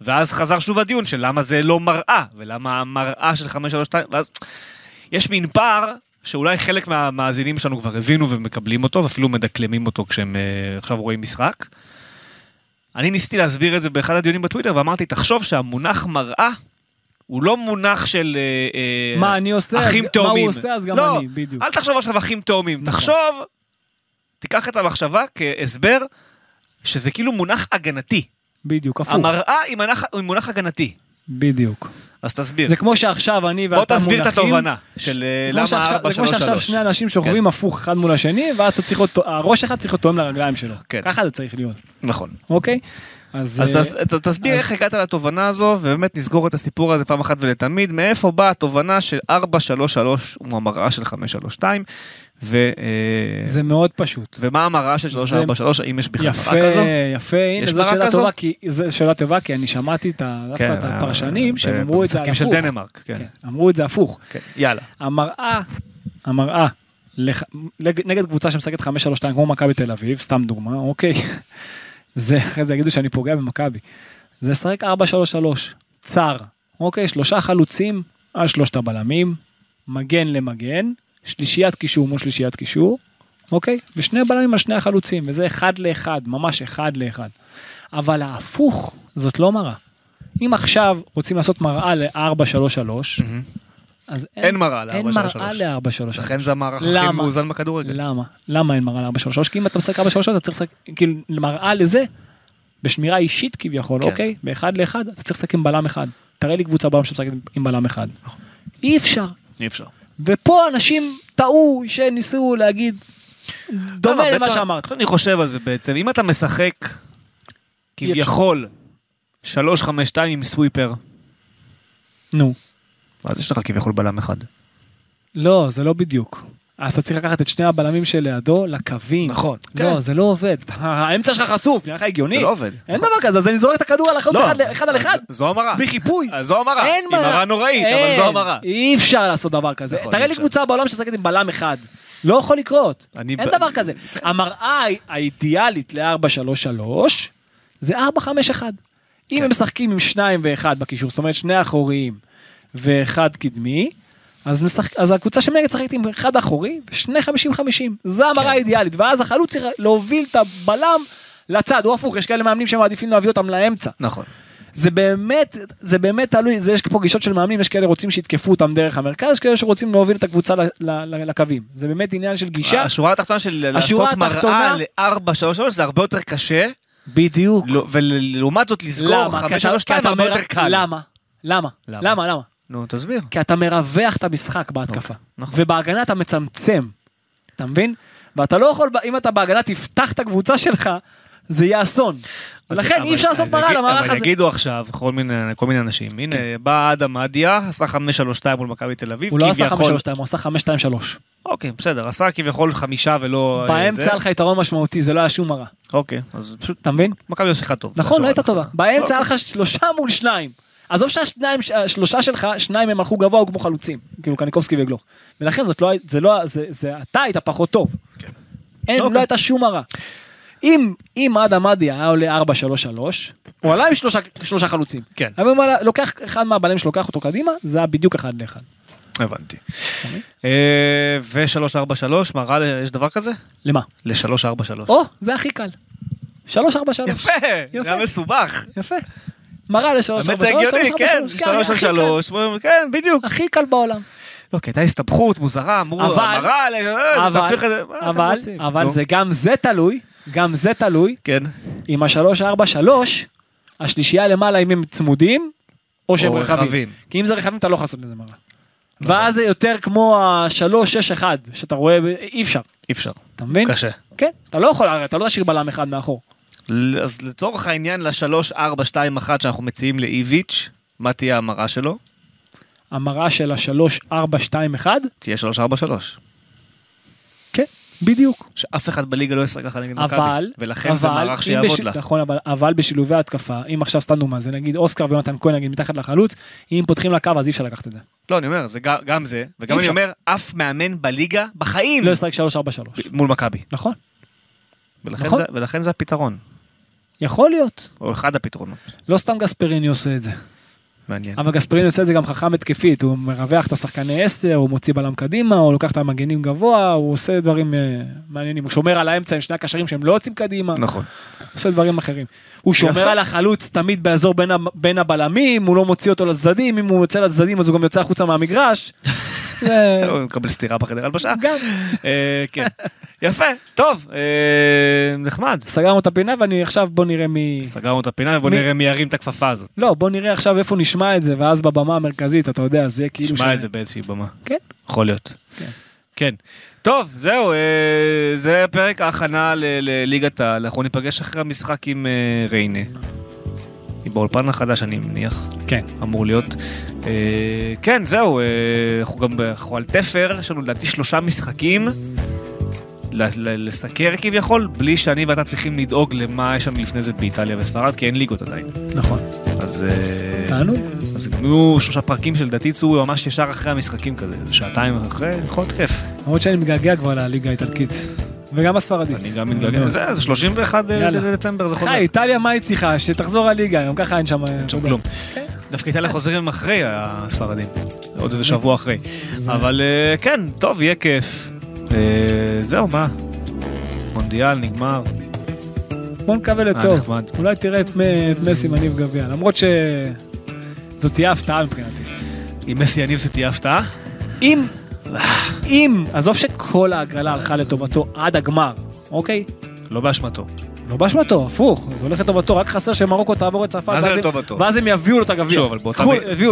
ואז חזר שוב הדיון של למה זה לא מראה, ולמה המראה של 532, ואז יש מין פער שאולי חלק מהמאזינים שלנו כבר הבינו ומקבלים אותו, ואפילו מדקלמים אותו כשהם אה, עכשיו רואים משחק. אני ניסיתי להסביר את זה באחד הדיונים בטוויטר, ואמרתי, תחשוב שהמונח מראה הוא לא מונח של אה, אה, מה אני עושה, אחים אז- תאומים. מה הוא עושה, אז גם לא, אני, בדיוק. אל תחשוב עכשיו אחים תאומים, נכון. תחשוב, תיקח את המחשבה כהסבר שזה כאילו מונח הגנתי. בדיוק, הפוך. המראה היא מונח, היא מונח הגנתי. בדיוק. אז תסביר. זה כמו שעכשיו אני בוא ואתה מונחים. תסביר את התובנה של אה, למה שעכשיו- 4 זה כמו 3 שעכשיו 3. שני אנשים שוכבים הפוך אחד מול השני, ואז אתה צריך להיות, הראש אחד צריך להיות תואם לרגליים שלו. כן. ככה זה צריך להיות, נכון. אוקיי? אז אז אה, אז ת- תסביר אז- איך הגעת לתובנה הזו, ובאמת נסגור את הסיפור הזה פעם אחת ולתמיד, מאיפה באה התובנה של 433 הוא המראה של 532, ו... אה, זה מאוד פשוט. ומה המראה של 343, האם יש בכלל יפה, מראה כזו? יפה, הנה יש זו שאלה כזו? טובה, כי זו שאלה טובה, כי אני שמעתי את דווקא את כן, הפרשנים שהם ב- אמרו את זה הפוך. של דנמרק, כן. כן, אמרו את זה הפוך. כן, יאללה. המראה, המראה, לח- נגד קבוצה שמשחקת 5-3-2 כמו מכבי תל אביב, סתם דוגמה, אוקיי? זה, אחרי זה יגידו שאני פוגע במכבי. זה לשחק 4-3-3, צר, אוקיי? שלושה חלוצים על שלושת הבלמים, מגן למגן, שלישיית קישור מול שלישיית קישור, אוקיי? ושני בלמים על שני החלוצים, וזה אחד לאחד, ממש אחד לאחד. אבל ההפוך, זאת לא מראה. אם עכשיו רוצים לעשות מראה ל-4-3-3, אז אין מראה אין ל-4-3-3. מראה ל-4-3-3. לכן זה המערך הכי? מאוזן בכדורגל. למה? למה אין מראה ל-4-3-3? כי אם אתה משחק 4-3-3 אתה צריך לשחק, כאילו, מראה לזה, בשמירה אישית כביכול, כן. אוקיי? באחד לאחד, אתה צריך לשחק עם בלם אחד. תראה לי קבוצה בעולם שמשחקת עם בלם אחד. נכון. אי אפשר. אי אפשר. ופה אנשים טעו שניסו להגיד, דומה למה, שאמרת. אני חושב על זה בעצם, אם אתה משחק כביכול 3-5-2 עם סוויפר, נו. אז יש לך כביכול בלם אחד. לא, זה לא בדיוק. אז אתה צריך לקחת את שני הבלמים שלידו לקווים. נכון. לא, כן. זה לא עובד. *laughs* האמצע שלך חשוף, נראה לך הגיוני? זה לא עובד. אין דבר כזה, אז אני זורק את הכדור על החלוץ לא, אחד- אחד על אחד. זו המראה. בלי חיפוי. אז זו המראה. אין היא מראה נוראית, אבל. זו המראה. אי אפשר לעשות דבר כזה. נכון, תראה לי. קבוצה בעולם שמשחקת עם בלם אחד. לא יכול לקרות. אין דבר כזה. המראה האידיאלית ל-4-3-3 זה 4-5-1. אם כן. הם משחקים עם שניים ואחד בקישור, זאת אומרת שני אחוריים ואחד קדמי, אז, משחק, אז הקבוצה שמנגד משחקת עם אחד אחורי ושני 50-50. זה המראה כן. האידיאלית. ואז החלוץ צריך להוביל את הבלם לצד, או הפוך, יש כאלה מאמנים שמעדיפים להביא אותם לאמצע. נכון. זה באמת, זה באמת תלוי, זה יש פה גישות של מאמנים, יש כאלה רוצים שיתקפו אותם דרך המרכז, יש כאלה שרוצים להוביל את הקבוצה ל- ל- ל- לקווים. זה באמת עניין של גישה. השורה התחתונה של השורה לעשות מראה התחתונה- ל-4-3-3 זה הרבה יותר קשה, בדיוק. לא- ולעומת זאת לסגור למה? כי אתה- 5-3-2 כי אתה הרבה יותר קל. למה? למה? למה? למה? נו, תסביר. כי אתה מרווח את המשחק בהתקפה. נכון. ובהגנה אתה מצמצם. אתה מבין? ואתה לא יכול, אם אתה בהגנה תפתח את הקבוצה שלך, זה יהיה אסון. אבל- אי אפשר לעשות מראה למערך אבל הזה. יגידו עכשיו כל מיני כל מיני אנשים, הנה בא אדם אדיה, עשה 5-3-2 מול מכבי תל אביב, הוא לא עשה כביכול- 5-3-2, הוא עשה 5-2-3. אוקיי, בסדר, עשה כביכול חמישה ולא... אה, באמצע. היה לך יתרון משמעותי, זה לא היה שום מראה. אוקיי, אז פשוט אתה מבין? מכבי לא שיחקה טוב. נכון, לא הייתה טובה. באמצע היה לך שלושה מול שניים. עזוב שהשניים, השלושה שלך, שניים הם הלכו גבוה, כמו חלוצים. כאילו קניקובסקי וגלוך. ולכן זאת לא, זה לא, זה, זה, אתה היית פחות טוב. אין, אוקיי. לא הייתה שום מראה. אם, אם אדם אדי היה עולה 4-3-3, הוא עלה עם שלושה, שלושה חלוצים. כן. אבל אם הוא לוקח אחד מהבלמים שלוקח אותו קדימה, זה היה בדיוק אחד לאחד. הבנתי. אה, ו-343, מה רע, יש דבר כזה? למה? ל-343. או, זה הכי קל. 3-4-3. יפה, זה היה מסובך. יפה. מראה ל-3-4-3, באמת זה הגיוני, כן, 3 על 3, כן, בדיוק. הכי קל בעולם. לא, כי הייתה הסתבכות מוזרה, אמרו, ל- אבל, אתם אבל. זה גם זה תלוי, גם זה תלוי, כן, עם ה-3-4-3, השלישייה למעלה אם הם צמודים, או שהם רחבים. רחבים. כי אם זה רחבים אתה לא יכול לעשות לזה מראה. ואז זה יותר כמו ה-3-6-1, שאתה רואה, אי אפשר, אי אפשר, אתה מבין? קשה. כן, אתה לא יכול, אתה לא תשאיר בלם אחד מאחור. אז לצורך העניין, ל-3-4-2-1 שאנחנו מציעים לאיביץ', מה תהיה המרה שלו? המראה של ה-3-4-2-1, תהיה 3-4-3. כן, בדיוק. שאף אחד בליגה לא ישחק ככה נגד מכבי. אבל, ולכן זה אבל, מערך אם שיעבוד בש- לה. נכון, אבל, אבל בשילובי התקפה, אם עכשיו סתם דוגמא, זה נגיד אוסקר ויונתן כהן נגיד מתחת לחלוץ, אם פותחים לקו אז אי אפשר לקחת את זה. לא, אני אומר, זה ג- גם זה, וגם אני. אומר, אף מאמן בליגה בחיים לא ישחק 3-4-3. מול מכבי. נכון, ולכן נכון. זה- ולכן זה הפתרון, יכול להיות. או אחד הפתרונות. לא סתם גספריני עושה את זה. מעניין. אבל גספריני עושה את זה גם חכם התקפית, הוא מרווח את השחקני 10, הוא מוציא בלם קדימה, הוא לוקח את המגנים גבוה, הוא עושה דברים אה, מעניינים, הוא שומר על האמצע עם שני הקשרים שהם לא יוצאים קדימה, הוא נכון. עושה דברים אחרים. הוא שומר יפה. על החלוץ תמיד באזור בין הבלמים, הוא לא מוציא אותו לצדדים, אם הוא יוצא לצדדים אז הוא גם יוצא החוצה מהמגרש. *laughs* *laughs* הוא מקבל סטירה בחדר הלבשה. גם. אה, כן. יפה, טוב, אה, נחמד. סגרנו את הפינה ואני עכשיו בוא נראה מי... סגרנו את הפינה ובוא נראה מי ירים את הכפפה הזאת. לא, בוא נראה עכשיו איפה נשמע את זה, ואז בבמה המרכזית, אתה יודע, זה יהיה כאילו... נשמע את זה באיזושהי במה. כן. יכול להיות. כן. כן. טוב, זהו, אה, זה פרק ההכנה ל- לליגת העל. אנחנו ניפגש אחרי המשחק עם ריינה. היא באולפן החדש, אני מניח, כן. אמור להיות. אה, כן, זהו, אה, אנחנו גם אנחנו על תפר, יש לנו לדעתי שלושה משחקים. לסקר כביכול, בלי שאני ואתה צריכים לדאוג למה יש לנו לפני זה באיטליה וספרד, כי אין ליגות עדיין. נכון. אז... אה, תענוג. אז גם יהיו שלושה פרקים שלדעתי יצאו ממש ישר אחרי המשחקים כזה, זה שעתיים אחרי, יכול להיות כיף. למרות שאני מתגעגע כבר לליגה האיטלקית. וגם הספרדית. אני גם מתגעגע זה 31 יאללה. דצמבר, זה חוזר. חי, איטליה מה היא צריכה? שתחזור הליגה, גם ככה אין שם... אין שם. כלום. כן. דווקא איטליה חוזרים אחרי הספרדים, עוד איזה שבוע אחרי. אבל אה, כן, טוב, יהיה כיף. אה, זהו, מה? מונדיאל נגמר. בוא נקווה אה, לטוב. אולי תראה את מסי מניב גביע, למרות שזאת תהיה הפתעה מבחינתי. אם מסי יניב זה תהיה הפתעה? אם, אם, עזוב שכל ההגרלה הלכה לטובתו עד הגמר, אוקיי? לא באשמתו. לא באשמתו, הפוך, זה הולך לטובתו, רק חסר שמרוקו תעבור את צרפת, ואז הם- לטובתו? ואז הם יביאו לו את הגביע. שוב, אבל באותה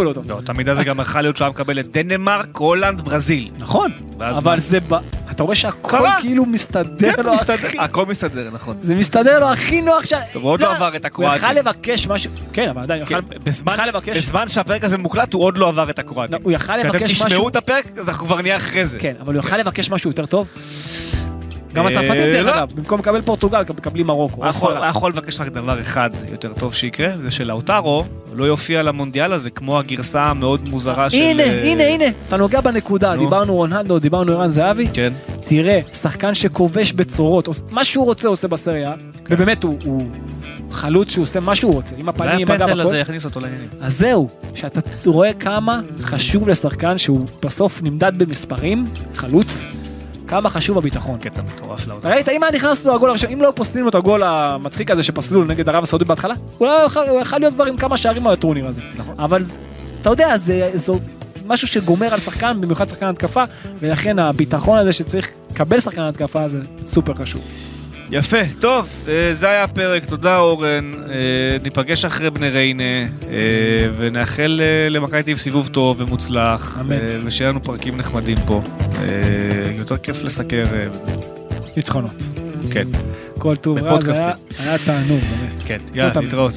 אותו. באותה מידה זה גם יכול להיות שהוא היה מקבל את דנמרק, הולנד, ברזיל. נכון, אבל? זה, ב- אתה רואה שהכל. כאילו מסתדר כן, לו, הכי- הכל מסתדר, נכון. זה מסתדר לו הכי נוח ש... טוב, הוא עוד לא עבר את הוא הקרואטים. יכל לבקש משהו, כן, אבל עדיין, הוא כן, יכל- לבקש, בזמן שהפרק הזה מוקלט הוא עוד לא עבר את הקרואטים. לא, הוא יכל לבקש כשאתם משהו, תשמעו את הפרק אז אנחנו כבר נהיה אחרי זה. כן, אבל הוא יכל לבקש משהו יותר טוב. גם אה, הצרפתים, דרך. אגב, במקום לקבל פורטוגל, מקבלים מרוקו. או יכול- ספרד. היה יכול לבקש רק דבר אחד יותר טוב שיקרה, זה שלאוטרו לא יופיע למונדיאל הזה כמו הגרסה המאוד מוזרה של... הנה, אה, הנה, הנה, אתה נוגע בנקודה, נו. דיברנו רונלדו, דיברנו ערן זהבי, כן. תראה, שחקן שכובש בצורות, מה שהוא רוצה עושה בסריה, ובאמת הוא- חלוץ שהוא עושה מה שהוא רוצה, עם הפנים, עם הגב, הפנדל הכל. הזה יכניס אותו לעניינים. אז זהו, שאתה רואה כמה חשוב לשחקן שהוא בסוף נמדד במספרים, חלוץ, כמה חשוב הביטחון. קטע מטורף לעונה. ראית, אם היה נכנס לו הגול הראשון, אם לא פוסלים לו את הגול המצחיק הזה שפסלו לו נגד ערב הסעודית בהתחלה, הוא יכול- להיות כבר עם כמה שערים מהטורניר הזה. נכון. אבל אתה יודע, זה זו משהו שגומר על שחקן, במיוחד שחקן התקפה, ולכן הביטחון הזה שצריך לקבל שחקן התקפה זה סופר חשוב. יפה, טוב, אה, זה היה הפרק, תודה אורן, אה, ניפגש אחרי בני ריינה, אה, ונאחל למכבי תל סיבוב טוב ומוצלח, אמן. ושיהיה לנו פרקים נחמדים פה. יותר כיף לסקר, ניצחונות. כן, כל טוב רע, זה. היה תענוג, באמת. כן, יאללה. להתראות.